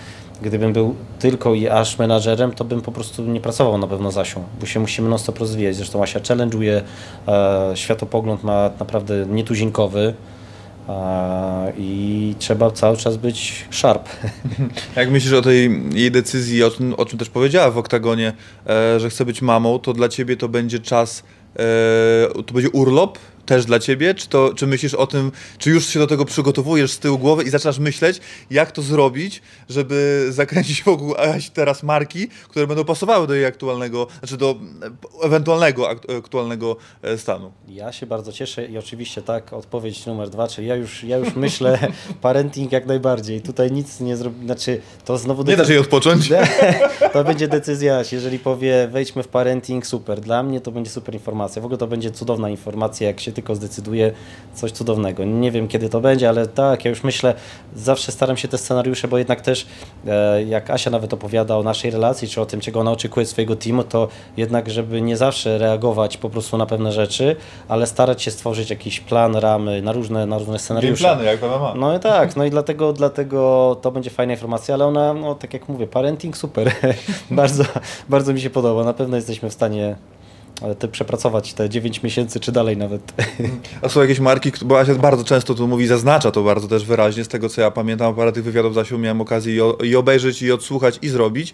gdybym był tylko i aż menadżerem, to bym po prostu nie pracował na pewno z Asią, bo się musimy non stop rozwijać, zresztą Asia challenge'uje, e, światopogląd ma naprawdę nietuzinkowy, i trzeba cały czas być sharp. [LAUGHS] Jak myślisz o tej jej decyzji, o czym, o czym też powiedziała w oktagonie, e, że chce być mamą, to dla ciebie to będzie czas, e, to będzie urlop też dla ciebie? Czy, to, czy myślisz o tym, czy już się do tego przygotowujesz z tyłu głowy i zaczynasz myśleć, jak to zrobić, żeby zakręcić wokół teraz marki, które będą pasowały do jej aktualnego, znaczy do ewentualnego aktualnego e, stanu? Ja się bardzo cieszę i oczywiście tak, odpowiedź numer dwa, czyli ja już, ja już [LAUGHS] myślę parenting jak najbardziej. Tutaj nic nie zrobi, znaczy to znowu... Nie da się jej odpocząć? [LAUGHS] to będzie decyzja, jeżeli powie wejdźmy w parenting, super. Dla mnie to będzie super informacja. W ogóle to będzie cudowna informacja, jak się tylko zdecyduje coś cudownego. Nie wiem kiedy to będzie, ale tak, ja już myślę, zawsze staram się te scenariusze, bo jednak też e, jak Asia nawet opowiada o naszej relacji, czy o tym, czego ona oczekuje swojego teamu, to jednak, żeby nie zawsze reagować po prostu na pewne rzeczy, ale starać się stworzyć jakiś plan, ramy na różne, na różne scenariusze. plany, jak ma. No i tak, no i dlatego, dlatego to będzie fajna informacja, ale ona, no tak jak mówię, parenting super. [LAUGHS] bardzo, bardzo mi się podoba. Na pewno jesteśmy w stanie te przepracować te 9 miesięcy, czy dalej nawet. [LAUGHS] A są jakieś marki, bo Asia bardzo często tu mówi, zaznacza to bardzo też wyraźnie, z tego co ja pamiętam, parę tych wywiadów Zasiu miałem okazję i obejrzeć, i odsłuchać, i zrobić,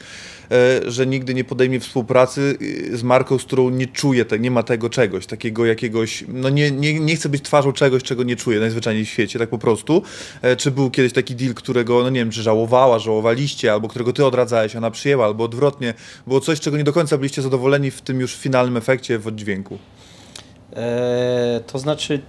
e, że nigdy nie podejmie współpracy e, z marką, z którą nie czuje, nie ma tego czegoś, takiego jakiegoś, no nie, nie, nie chce być twarzą czegoś, czego nie czuje najzwyczajniej w świecie, tak po prostu. E, czy był kiedyś taki deal, którego, no nie wiem, czy żałowała, żałowaliście, albo którego ty odradzałeś, ona przyjęła, albo odwrotnie, było coś, czego nie do końca byliście zadowoleni w tym już finalnym efekcie, efekcie w oddźwięku? E, to znaczy,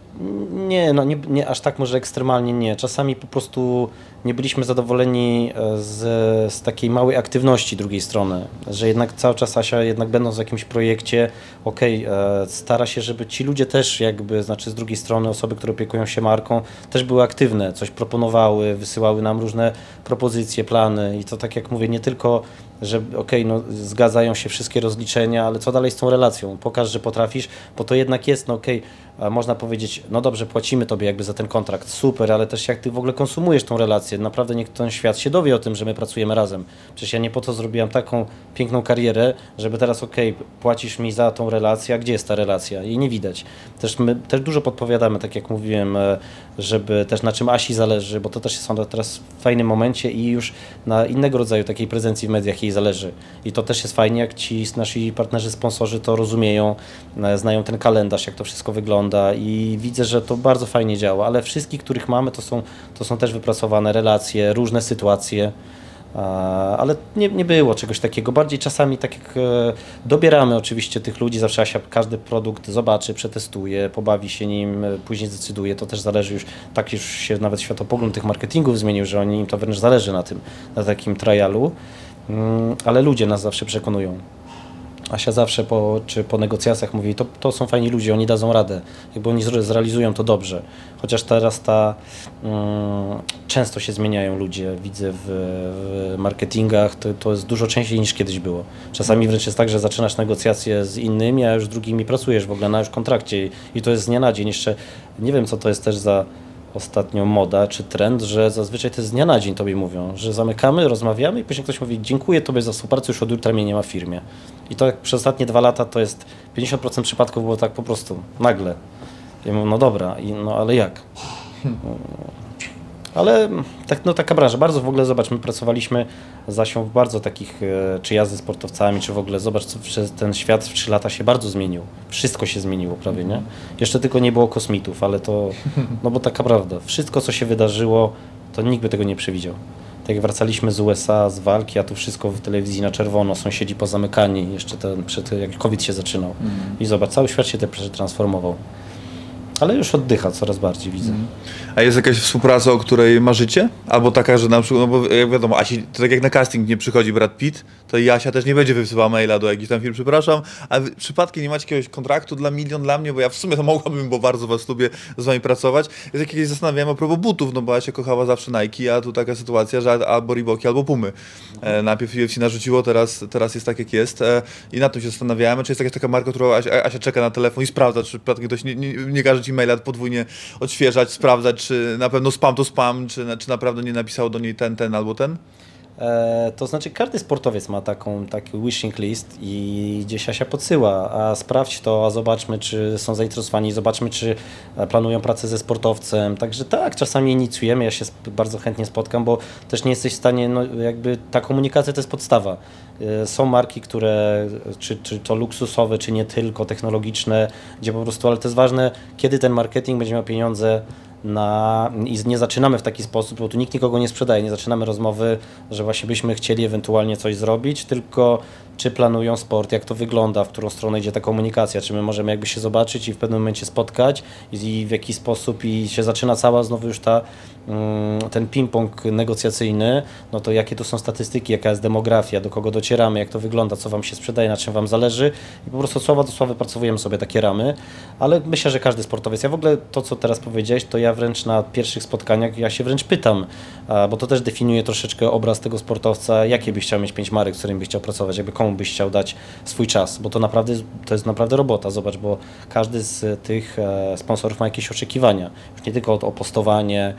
nie, no nie, nie, aż tak może ekstremalnie nie. Czasami po prostu nie byliśmy zadowoleni e, z, z takiej małej aktywności drugiej strony, że jednak cały czas Asia, jednak będąc w jakimś projekcie, okej, okay, stara się, żeby ci ludzie też jakby, znaczy z drugiej strony osoby, które opiekują się marką, też były aktywne, coś proponowały, wysyłały nam różne propozycje, plany i to tak jak mówię, nie tylko że okej, okay, no zgadzają się wszystkie rozliczenia, ale co dalej z tą relacją? Pokaż, że potrafisz, bo to jednak jest, no okej, okay, można powiedzieć, no dobrze, płacimy Tobie jakby za ten kontrakt, super, ale też jak Ty w ogóle konsumujesz tą relację, naprawdę niech ten świat się dowie o tym, że my pracujemy razem. Przecież ja nie po to zrobiłam taką piękną karierę, żeby teraz okej, okay, płacisz mi za tą relację, a gdzie jest ta relacja? I nie widać. Też my też dużo podpowiadamy, tak jak mówiłem, e, żeby też na czym Asi zależy, bo to też są teraz w fajnym momencie i już na innego rodzaju takiej prezencji w mediach jej bardziej zależy. I to też jest fajnie, jak ci nasi partnerzy, sponsorzy to rozumieją, e, znają ten kalendarz, jak to wszystko wygląda i widzę, że to bardzo fajnie działa, ale wszystkich, których mamy, to są, to są też wypracowane relacje, różne sytuacje. Ale nie, nie było czegoś takiego. Bardziej czasami tak jak e, dobieramy oczywiście tych ludzi, zawsze Asia każdy produkt zobaczy, przetestuje, pobawi się nim, e, później zdecyduje. To też zależy już, tak już się nawet światopogląd tych marketingów zmienił, że oni im to wręcz zależy na tym, na takim trialu. Mm, ale ludzie nas zawsze przekonują. Asia zawsze po, czy po negocjacjach mówi, to, to są fajni ludzie, oni dadzą radę, jakby oni zrealizują to dobrze. Chociaż teraz ta um, często się zmieniają ludzie, widzę w, w marketingach, to, to jest dużo częściej niż kiedyś było. Czasami wręcz jest tak, że zaczynasz negocjacje z innymi, a już z drugimi pracujesz w ogóle na już kontrakcie i to jest z dnia na dzień. Jeszcze nie wiem, co to jest też za ostatnio moda czy trend, że zazwyczaj to z dnia na dzień tobie mówią, że zamykamy, rozmawiamy i później ktoś mówi dziękuję tobie za współpracę, już od jutra mnie nie ma w firmie. I to przez ostatnie dwa lata to jest 50% przypadków było tak po prostu, nagle. Ja mówię, no dobra, i, no ale jak? [LAUGHS] Ale tak, no, taka branża. Bardzo w ogóle, zobacz, my pracowaliśmy z Asią w bardzo takich, e, czy jazdy sportowcami, czy w ogóle, zobacz, ten świat w 3 lata się bardzo zmienił. Wszystko się zmieniło prawie, nie? Jeszcze tylko nie było kosmitów, ale to, no bo taka prawda. Wszystko, co się wydarzyło, to nikt by tego nie przewidział. Tak jak wracaliśmy z USA, z walki, a tu wszystko w telewizji na czerwono, sąsiedzi pozamykani, jeszcze ten, przed, jak COVID się zaczynał. Mm. I zobacz, cały świat się te przetransformował. Ale już oddycha coraz bardziej, widzę. A jest jakaś współpraca, o której marzycie? Albo taka, że na przykład, no bo jak wiadomo, Asi, to tak jak na casting nie przychodzi Brad Pitt, to i Asia też nie będzie wysyłała maila do jakichś tam firm, przepraszam, a wy przypadkiem nie macie jakiegoś kontraktu dla milion dla mnie, bo ja w sumie to [LAUGHS] mogłabym, bo bardzo was lubię z wami pracować. Jest jakieś zastanawiałem a propos butów, no bo Asia kochała zawsze Nike, a tu taka sytuacja, że albo Reeboki, albo Pumy. E, najpierw UFC narzuciło, teraz, teraz jest tak jak jest e, i na tym się zastanawiałem, czy jest jakaś taka marka, którą Asia, Asia czeka na telefon i sprawdza, czy przypadkiem ktoś nie, nie, nie każe ci maila podwójnie odświeżać, sprawdzać, czy na pewno spam to spam, czy, czy naprawdę nie napisał do niej ten, ten albo ten? E, to znaczy każdy sportowiec ma taką, taki wishing list i gdzieś się podsyła, a sprawdź to, a zobaczmy, czy są zainteresowani, zobaczmy, czy planują pracę ze sportowcem. Także tak, czasami inicjujemy, ja się bardzo chętnie spotkam, bo też nie jesteś w stanie, no jakby ta komunikacja to jest podstawa. E, są marki, które, czy, czy to luksusowe, czy nie tylko technologiczne, gdzie po prostu, ale to jest ważne, kiedy ten marketing będzie miał pieniądze na, i nie zaczynamy w taki sposób, bo tu nikt nikogo nie sprzedaje, nie zaczynamy rozmowy, że właśnie byśmy chcieli ewentualnie coś zrobić, tylko czy planują sport, jak to wygląda, w którą stronę idzie ta komunikacja, czy my możemy jakby się zobaczyć i w pewnym momencie spotkać i w jaki sposób i się zaczyna cała znowu już ta, ten ping-pong negocjacyjny, no to jakie to są statystyki, jaka jest demografia, do kogo docieramy, jak to wygląda, co Wam się sprzedaje, na czym Wam zależy. I po prostu słowa do słowa pracowujemy sobie takie ramy, ale myślę, że każdy sportowiec, ja w ogóle to, co teraz powiedziałeś, to ja wręcz na pierwszych spotkaniach, ja się wręcz pytam, bo to też definiuje troszeczkę obraz tego sportowca, jakie byś chciał mieć pięć marek, z którym byś chciał pracować, jakby komu byś chciał dać swój czas, bo to naprawdę to jest naprawdę robota, zobacz, bo każdy z tych e, sponsorów ma jakieś oczekiwania, już nie tylko o postowanie,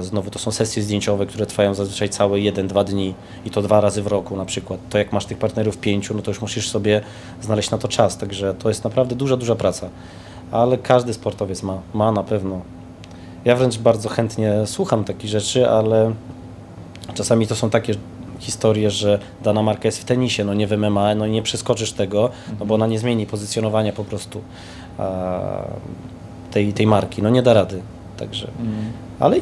znowu to są sesje zdjęciowe, które trwają zazwyczaj całe 1-2 dni i to dwa razy w roku na przykład, to jak masz tych partnerów pięciu, no to już musisz sobie znaleźć na to czas, także to jest naprawdę duża, duża praca, ale każdy sportowiec ma, ma na pewno. Ja wręcz bardzo chętnie słucham takich rzeczy, ale czasami to są takie historię, że dana marka jest w tenisie, no nie w MMA, no i nie przeskoczysz tego, no bo ona nie zmieni pozycjonowania po prostu tej, tej marki, no nie da rady. Także, mm. Ale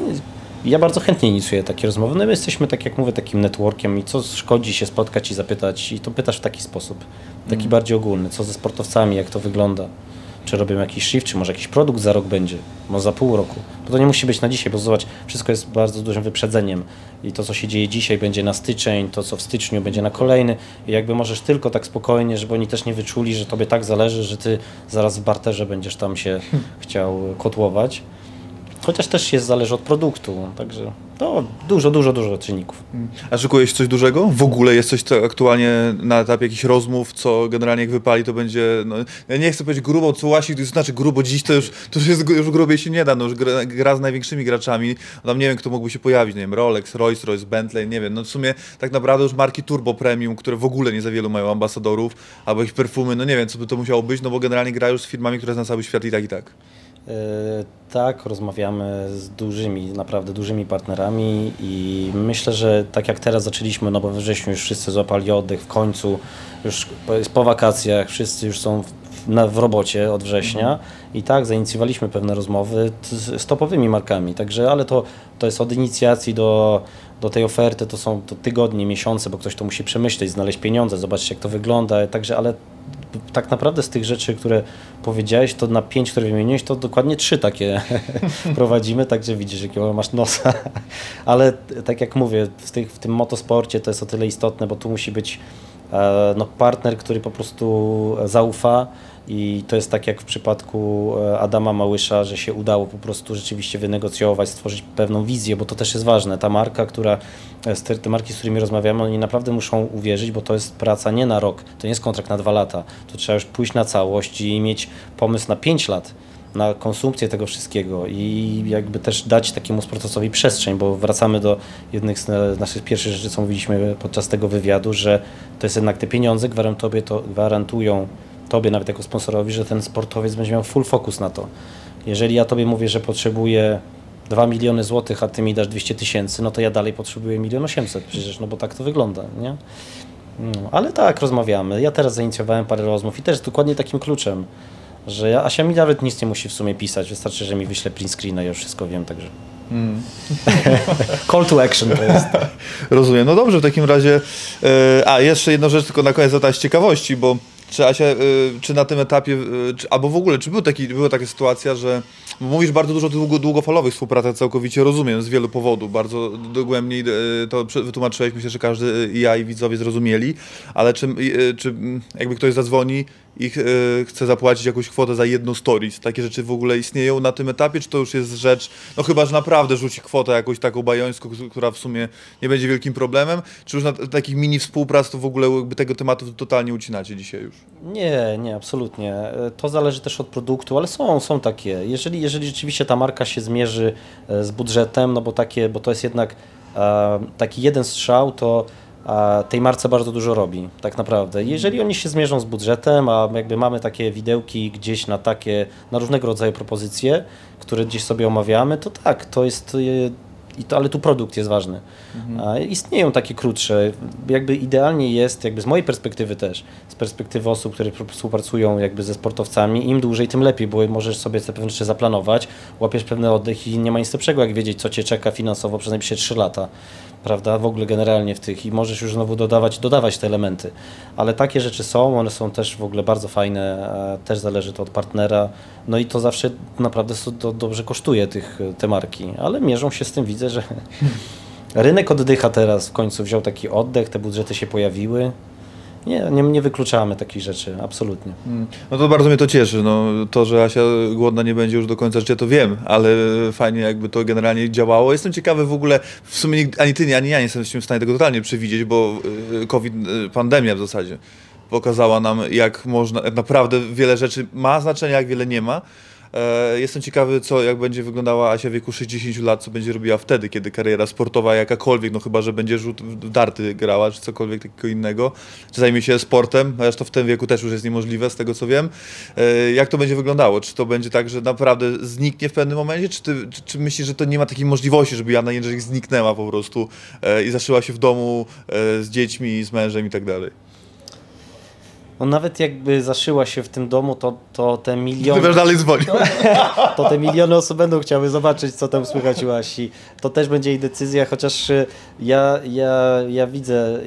ja bardzo chętnie inicjuję takie rozmowy. No my jesteśmy, tak jak mówię, takim networkiem i co szkodzi się spotkać i zapytać i to pytasz w taki sposób, taki mm. bardziej ogólny, co ze sportowcami, jak to wygląda czy robią jakiś shift, czy może jakiś produkt za rok będzie, może za pół roku. Bo to nie musi być na dzisiaj, bo zobacz, wszystko jest bardzo dużym wyprzedzeniem i to, co się dzieje dzisiaj, będzie na styczeń, to, co w styczniu, będzie na kolejny. I jakby możesz tylko tak spokojnie, żeby oni też nie wyczuli, że tobie tak zależy, że ty zaraz w barterze będziesz tam się chciał kotłować. Chociaż też się zależy od produktu, także to dużo, dużo, dużo czynników. A szykujesz coś dużego? W ogóle jest coś, co aktualnie na etapie jakichś rozmów, co generalnie jak wypali, to będzie, no, ja nie chcę powiedzieć grubo, co łasi, to znaczy grubo dziś, to już, to już, jest, już grubiej się nie da, no już gra, gra z największymi graczami, tam nie wiem, kto mógłby się pojawić, nie wiem, Rolex, Rolls Royce, Bentley, nie wiem, no w sumie tak naprawdę już marki turbo premium, które w ogóle nie za wielu mają ambasadorów, albo ich perfumy, no nie wiem, co by to musiało być, no bo generalnie gra już z firmami, które zna cały świat i tak i tak. Tak, rozmawiamy z dużymi, naprawdę dużymi partnerami i myślę, że tak jak teraz zaczęliśmy, no bo we wrześniu już wszyscy złapali oddech w końcu, już po wakacjach, wszyscy już są w, na, w robocie od września i tak zainicjowaliśmy pewne rozmowy z, z topowymi markami, także ale to, to jest od inicjacji do, do tej oferty, to są to tygodnie, miesiące, bo ktoś to musi przemyśleć, znaleźć pieniądze, zobaczyć jak to wygląda, także ale tak naprawdę z tych rzeczy, które powiedziałeś, to na pięć, które wymieniłeś, to dokładnie trzy takie [LAUGHS] prowadzimy, także widzisz, jakiego masz nosa. [LAUGHS] Ale tak jak mówię, w, tych, w tym motosporcie to jest o tyle istotne, bo tu musi być e, no, partner, który po prostu zaufa, i to jest tak jak w przypadku e, Adama Małysza, że się udało po prostu rzeczywiście wynegocjować, stworzyć pewną wizję, bo to też jest ważne. Ta marka, która, e, te marki, z którymi rozmawiamy, oni naprawdę muszą uwierzyć, bo to jest praca nie na rok, to nie jest kontrakt na dwa lata. To trzeba już pójść na całość i mieć pomysł na pięć lat na konsumpcję tego wszystkiego i jakby też dać takiemu sportowcowi przestrzeń, bo wracamy do jednych z naszych pierwszych rzeczy, co mówiliśmy podczas tego wywiadu, że to jest jednak te pieniądze gwarantują, to, gwarantują Tobie nawet jako sponsorowi, że ten sportowiec będzie miał full focus na to. Jeżeli ja Tobie mówię, że potrzebuję 2 miliony złotych, a Ty mi dasz 200 tysięcy, no to ja dalej potrzebuję 1 800 przecież, no bo tak to wygląda, nie? No, ale tak, rozmawiamy. Ja teraz zainicjowałem parę rozmów i też dokładnie takim kluczem, że ja, Asia mi nawet nic nie musi w sumie pisać, wystarczy, że mi wyśle print screena, ja już wszystko wiem, także... Mm. [LAUGHS] Call to action to jest. [LAUGHS] Rozumiem. No dobrze, w takim razie. Yy, a jeszcze jedną rzecz tylko na koniec zadać z ciekawości, bo czy Asia, y, czy na tym etapie, y, czy, albo w ogóle, czy był taki, była taka sytuacja, że mówisz bardzo dużo o długo, długofalowych współpracach, całkowicie rozumiem, z wielu powodów, bardzo dogłębniej y, to wytłumaczyłeś, myślę, że każdy, i ja i widzowie zrozumieli, ale czy, czy jakby ktoś zadzwoni i e, chce zapłacić jakąś kwotę za jedną stories. Takie rzeczy w ogóle istnieją na tym etapie, czy to już jest rzecz, no chyba, że naprawdę rzuci kwotę jakąś taką bajońską, która w sumie nie będzie wielkim problemem, czy już na takich mini współprac to w ogóle jakby tego tematu totalnie ucinacie dzisiaj już? Nie, nie, absolutnie. E, to zależy też od produktu, ale są, są takie. Jeżeli, jeżeli rzeczywiście ta marka się zmierzy e, z budżetem, no bo takie, bo to jest jednak taki jeden strzał, to tej marce bardzo dużo robi, tak naprawdę. Jeżeli oni się zmierzą z budżetem, a jakby mamy takie widełki gdzieś na takie, na różnego rodzaju propozycje, które gdzieś sobie omawiamy, to tak, to jest, y, i to, ale tu produkt jest ważny. Mhm. Istnieją takie krótsze, jakby idealnie jest, jakby z mojej perspektywy też, z perspektywy osób, które współpracują jakby ze sportowcami, im dłużej, tym lepiej, bo możesz sobie te pewne rzeczy zaplanować, łapiesz pewny oddech i nie ma nic lepszego, jak wiedzieć, co Cię czeka finansowo przez najbliższe 3 lata prawda, w ogóle generalnie w tych i możesz już znowu dodawać, dodawać te elementy. Ale takie rzeczy są, one są też w ogóle bardzo fajne, też zależy to od partnera, no i to zawsze naprawdę to dobrze kosztuje tych, te marki, ale mierzą się z tym, widzę, że [LAUGHS] rynek oddycha teraz, w końcu wziął taki oddech, te budżety się pojawiły, nie, nie, nie wykluczamy takich rzeczy, absolutnie. Mm. No to bardzo mnie to cieszy. No, to, że Asia głodna nie będzie już do końca życia, to wiem, ale fajnie jakby to generalnie działało. Jestem ciekawy w ogóle, w sumie ani ty, ani ja nie jesteśmy w stanie tego totalnie przewidzieć, bo y, COVID, y, pandemia w zasadzie pokazała nam, jak można, naprawdę wiele rzeczy ma znaczenie, jak wiele nie ma. E, jestem ciekawy, co, jak będzie wyglądała Asia w wieku 60 lat, co będzie robiła wtedy, kiedy kariera sportowa jakakolwiek, no chyba, że będzie rzut w darty grała, czy cokolwiek takiego innego, czy zajmie się sportem, chociaż to w tym wieku też już jest niemożliwe, z tego co wiem. E, jak to będzie wyglądało? Czy to będzie tak, że naprawdę zniknie w pewnym momencie, czy, ty, czy, czy myślisz, że to nie ma takiej możliwości, żeby Jana Jędrzejczyk zniknęła po prostu e, i zaszyła się w domu z dziećmi, z mężem i tak dalej? No nawet jakby zaszyła się w tym domu, to, to te miliony... Ty dalej dzwonił. To, [LAUGHS] to te miliony osób będą chciały zobaczyć, co tam słychać u Asi. To też będzie jej decyzja, chociaż y, ja, ja, ja widzę,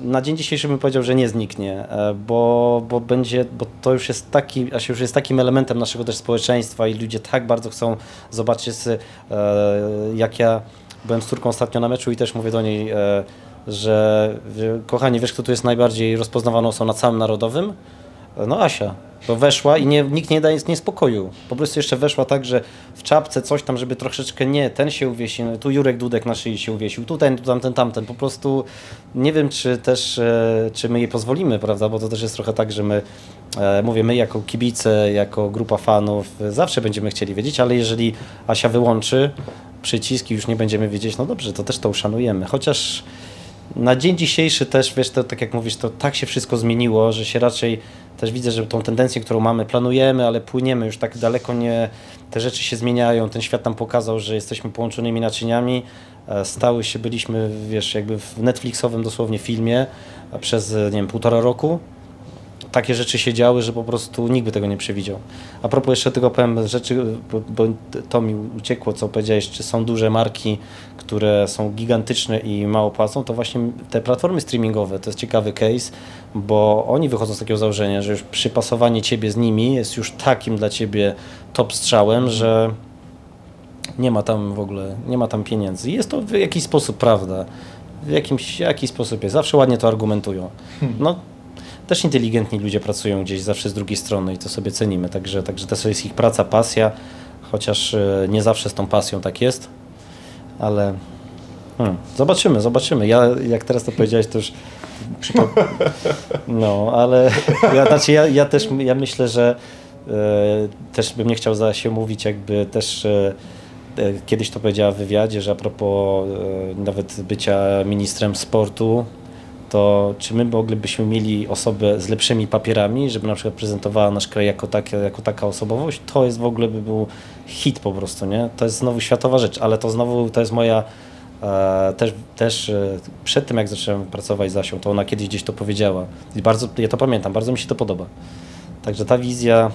na dzień dzisiejszy bym powiedział, że nie zniknie, e, bo, bo będzie, bo to już jest taki, Asia już jest takim elementem naszego też społeczeństwa i ludzie tak bardzo chcą zobaczyć, e, jak ja byłem z córką ostatnio na meczu i też mówię do niej, e, że kochani, wiesz kto tu jest najbardziej rozpoznawaną osobą na całym narodowym? No Asia. To weszła i nie, nikt nie daje niespokoju. Po prostu jeszcze weszła tak, że w czapce coś tam, żeby troszeczkę nie, ten się uwiesił, tu Jurek Dudek na szyi się uwiesił, tu ten, tu tamten, tamten. Po prostu nie wiem, czy też, e, czy my jej pozwolimy, prawda, bo to też jest trochę tak, że my, e, mówię, my jako kibice, jako grupa fanów zawsze będziemy chcieli wiedzieć, ale jeżeli Asia wyłączy przyciski, już nie będziemy wiedzieć, no dobrze, to też to uszanujemy. Chociaż na dzień dzisiejszy też, wiesz, to tak jak mówisz, to tak się wszystko zmieniło, że się raczej też widzę, że tą tendencję, którą mamy, planujemy, ale płyniemy już tak daleko, nie, te rzeczy się zmieniają, ten świat nam pokazał, że jesteśmy połączonymi naczyniami, e, stały się, byliśmy, wiesz, jakby w Netflixowym dosłownie filmie a przez, nie wiem, półtora roku, takie rzeczy się działy, że po prostu nikt by tego nie przewidział. A propos jeszcze tego powiem rzeczy, bo, bo to mi uciekło, co powiedziałeś, czy są duże marki, które są gigantyczne i mało płacą, to właśnie te platformy streamingowe to jest ciekawy case, bo oni wychodzą z takiego założenia, że już przypasowanie ciebie z nimi jest już takim dla ciebie top strzałem, że nie ma tam w ogóle, nie ma tam pieniędzy. Jest to w jakiś sposób prawda. W jakimś jakiś sposób jest. Zawsze ładnie to argumentują. No, też inteligentni ludzie pracują gdzieś zawsze z drugiej strony i to sobie cenimy. Także, także to jest ich praca, pasja, chociaż e, nie zawsze z tą pasją tak jest, ale hmm, zobaczymy, zobaczymy. Ja, jak teraz to powiedziałeś, to już [LAUGHS] no, ale ja, znaczy ja, ja też ja myślę, że e, też bym nie chciał za się mówić, jakby też e, e kiedyś to powiedziała w wywiadzie, że a propos e, nawet bycia ministrem sportu, to czy my moglibyśmy mieli osobę z lepszymi papierami, żeby na przykład prezentowała nasz kraj jako, takie, jako taka osobowość, to jest w ogóle by był hit po prostu, nie? To jest znowu światowa rzecz, ale to znowu to jest moja e, też, też e, przed tym jak zacząłem pracować z Asią, to ona kiedyś gdzieś to powiedziała i bardzo, ja to pamiętam, bardzo mi się to podoba. Także ta wizja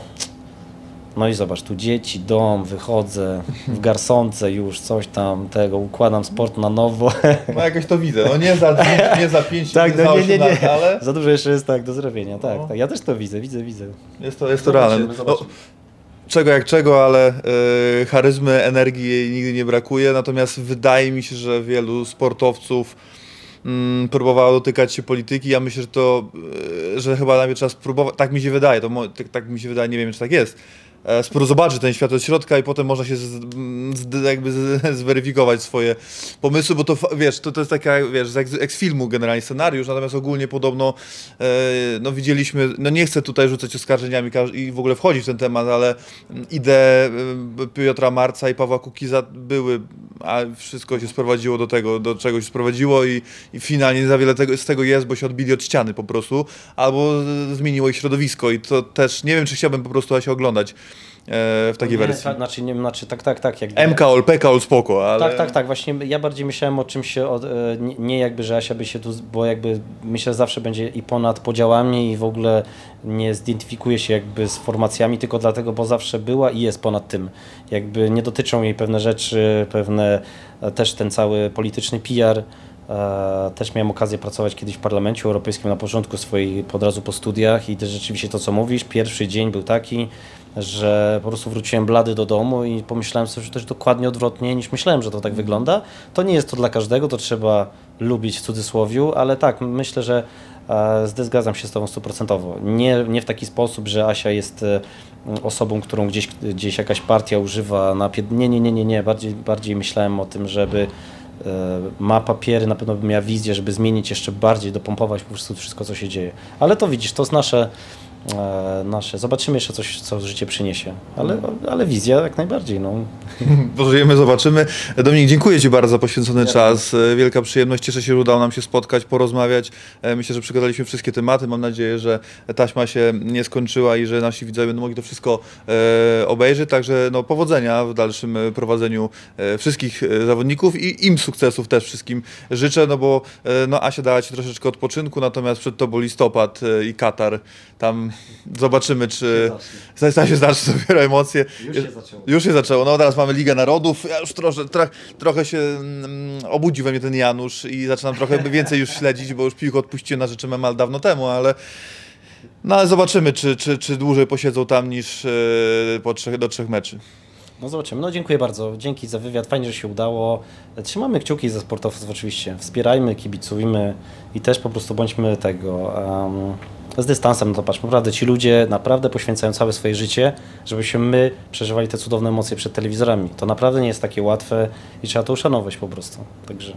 no i zobacz, tu dzieci, dom, wychodzę w garsonce już, coś tam tego, układam sport na nowo. No jakoś to widzę, no nie za, nie za 5, [LAUGHS] tak, nie no, za nie, nie, nie. lat, ale... Za dużo jeszcze jest tak do zrobienia, tak, No. tak. Ja też to widzę, widzę, widzę. Jest to, jest to realne. No, czego jak czego, ale y, charyzmy, energii jej nigdy nie brakuje, natomiast wydaje mi się, że wielu sportowców mm, próbowało dotykać się polityki. Ja myślę, że to, y, że chyba nawet trzeba spróbować, tak mi się wydaje, to tak, tak mi się wydaje, nie wiem czy tak jest. E, Sporo zobaczyć ten świat od środka i potem można się z, z, jakby z, zweryfikować swoje pomysły, bo to wiesz, to, to jest taka, wiesz, z ex, filmu generalnie scenariusz, natomiast ogólnie podobno e, no widzieliśmy, no nie chcę tutaj rzucać oskarżeniami i w ogóle wchodzić w ten temat, ale idee e, Piotra Marca i Pawła Kukiza były, a wszystko się sprowadziło do tego, do czego się sprowadziło i, i finalnie za wiele tego, z tego jest, bo się odbili od ściany po prostu, albo zmieniło ich środowisko i to też, nie wiem czy chciałbym po prostu się oglądać w takiej nie, wersji. tak, Znaczy, nie, znaczy, tak, tak, tak. Jakby, MKOL, PKOL spoko, ale... Tak, tak, tak. Właśnie ja bardziej myślałem o czymś, od, e, nie, nie jakby, że Asia by się tu, bo jakby myślę, że zawsze będzie i ponad podziałami i w ogóle nie zidentyfikuje się jakby z formacjami, tylko dlatego, bo zawsze była i jest ponad tym. Jakby nie dotyczą jej pewne rzeczy, pewne e, też ten cały polityczny PR. E, Też miałem okazję pracować kiedyś w Parlamencie Europejskim na początku swojej, od razu po studiach i też rzeczywiście to, co mówisz, pierwszy dzień był taki, że po prostu wróciłem blady do domu i pomyślałem sobie, że to jest dokładnie odwrotnie niż myślałem, że to tak wygląda. To nie jest to dla każdego, to trzeba lubić w cudzysłowiu, ale tak, myślę, że e, zgadzam się z Tobą stuprocentowo. Nie, nie w taki sposób, że Asia jest e, osobą, którą gdzieś, gdzieś jakaś partia używa na. Nie, nie, nie, nie, nie. Bardziej, bardziej myślałem o tym, żeby e, ma papiery, na pewno by miała wizję, żeby zmienić jeszcze bardziej, dopompować po prostu wszystko, co się dzieje. Ale to widzisz, to jest nasze, nasze. Zobaczymy jeszcze coś, co życie przyniesie. Ale, ale wizja jak najbardziej. No. [LAUGHS] Pożyjemy, zobaczymy. Dominik, dziękuję Ci bardzo za poświęcony czas. E, Wielka przyjemność. Cieszę się, że udało nam się spotkać, porozmawiać. E, Myślę, że przygadaliśmy wszystkie tematy. Mam nadzieję, że taśma się nie skończyła i że nasi widzowie będą mogli to wszystko e, obejrzeć. Także no, powodzenia w dalszym e, prowadzeniu e, wszystkich e, zawodników i im sukcesów też wszystkim życzę, no bo e, no, Asia dała Ci troszeczkę odpoczynku, natomiast przed Tobą listopad e, i Katar. Tam zobaczymy, czy... Zacznie się zacznie dopiero emocje. Już się zaczęło. Już się zaczęło. No teraz mamy Ligę Narodów. Ja już trosze, trochę, trochę się mm, obudził we mnie ten Janusz i zaczynam trochę [LAUGHS] więcej już śledzić, bo już piłkę odpuściłem na rzeczy Memal dawno temu, ale no ale zobaczymy, czy, czy, czy dłużej posiedzą tam niż e, po trzech, do trzech meczy. No zobaczymy. No dziękuję bardzo. Dzięki za wywiad. Fajnie, że się udało. Trzymamy kciuki za sportowców oczywiście. Wspierajmy, kibicujmy i też po prostu bądźmy tego um, z dystansem. No to patrz, naprawdę ci ludzie naprawdę poświęcają całe swoje życie, żebyśmy my przeżywali te cudowne emocje przed telewizorami. To naprawdę nie jest takie łatwe i trzeba to uszanować po prostu. Także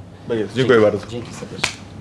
Dziękuję bardzo. dzięki serdecznie.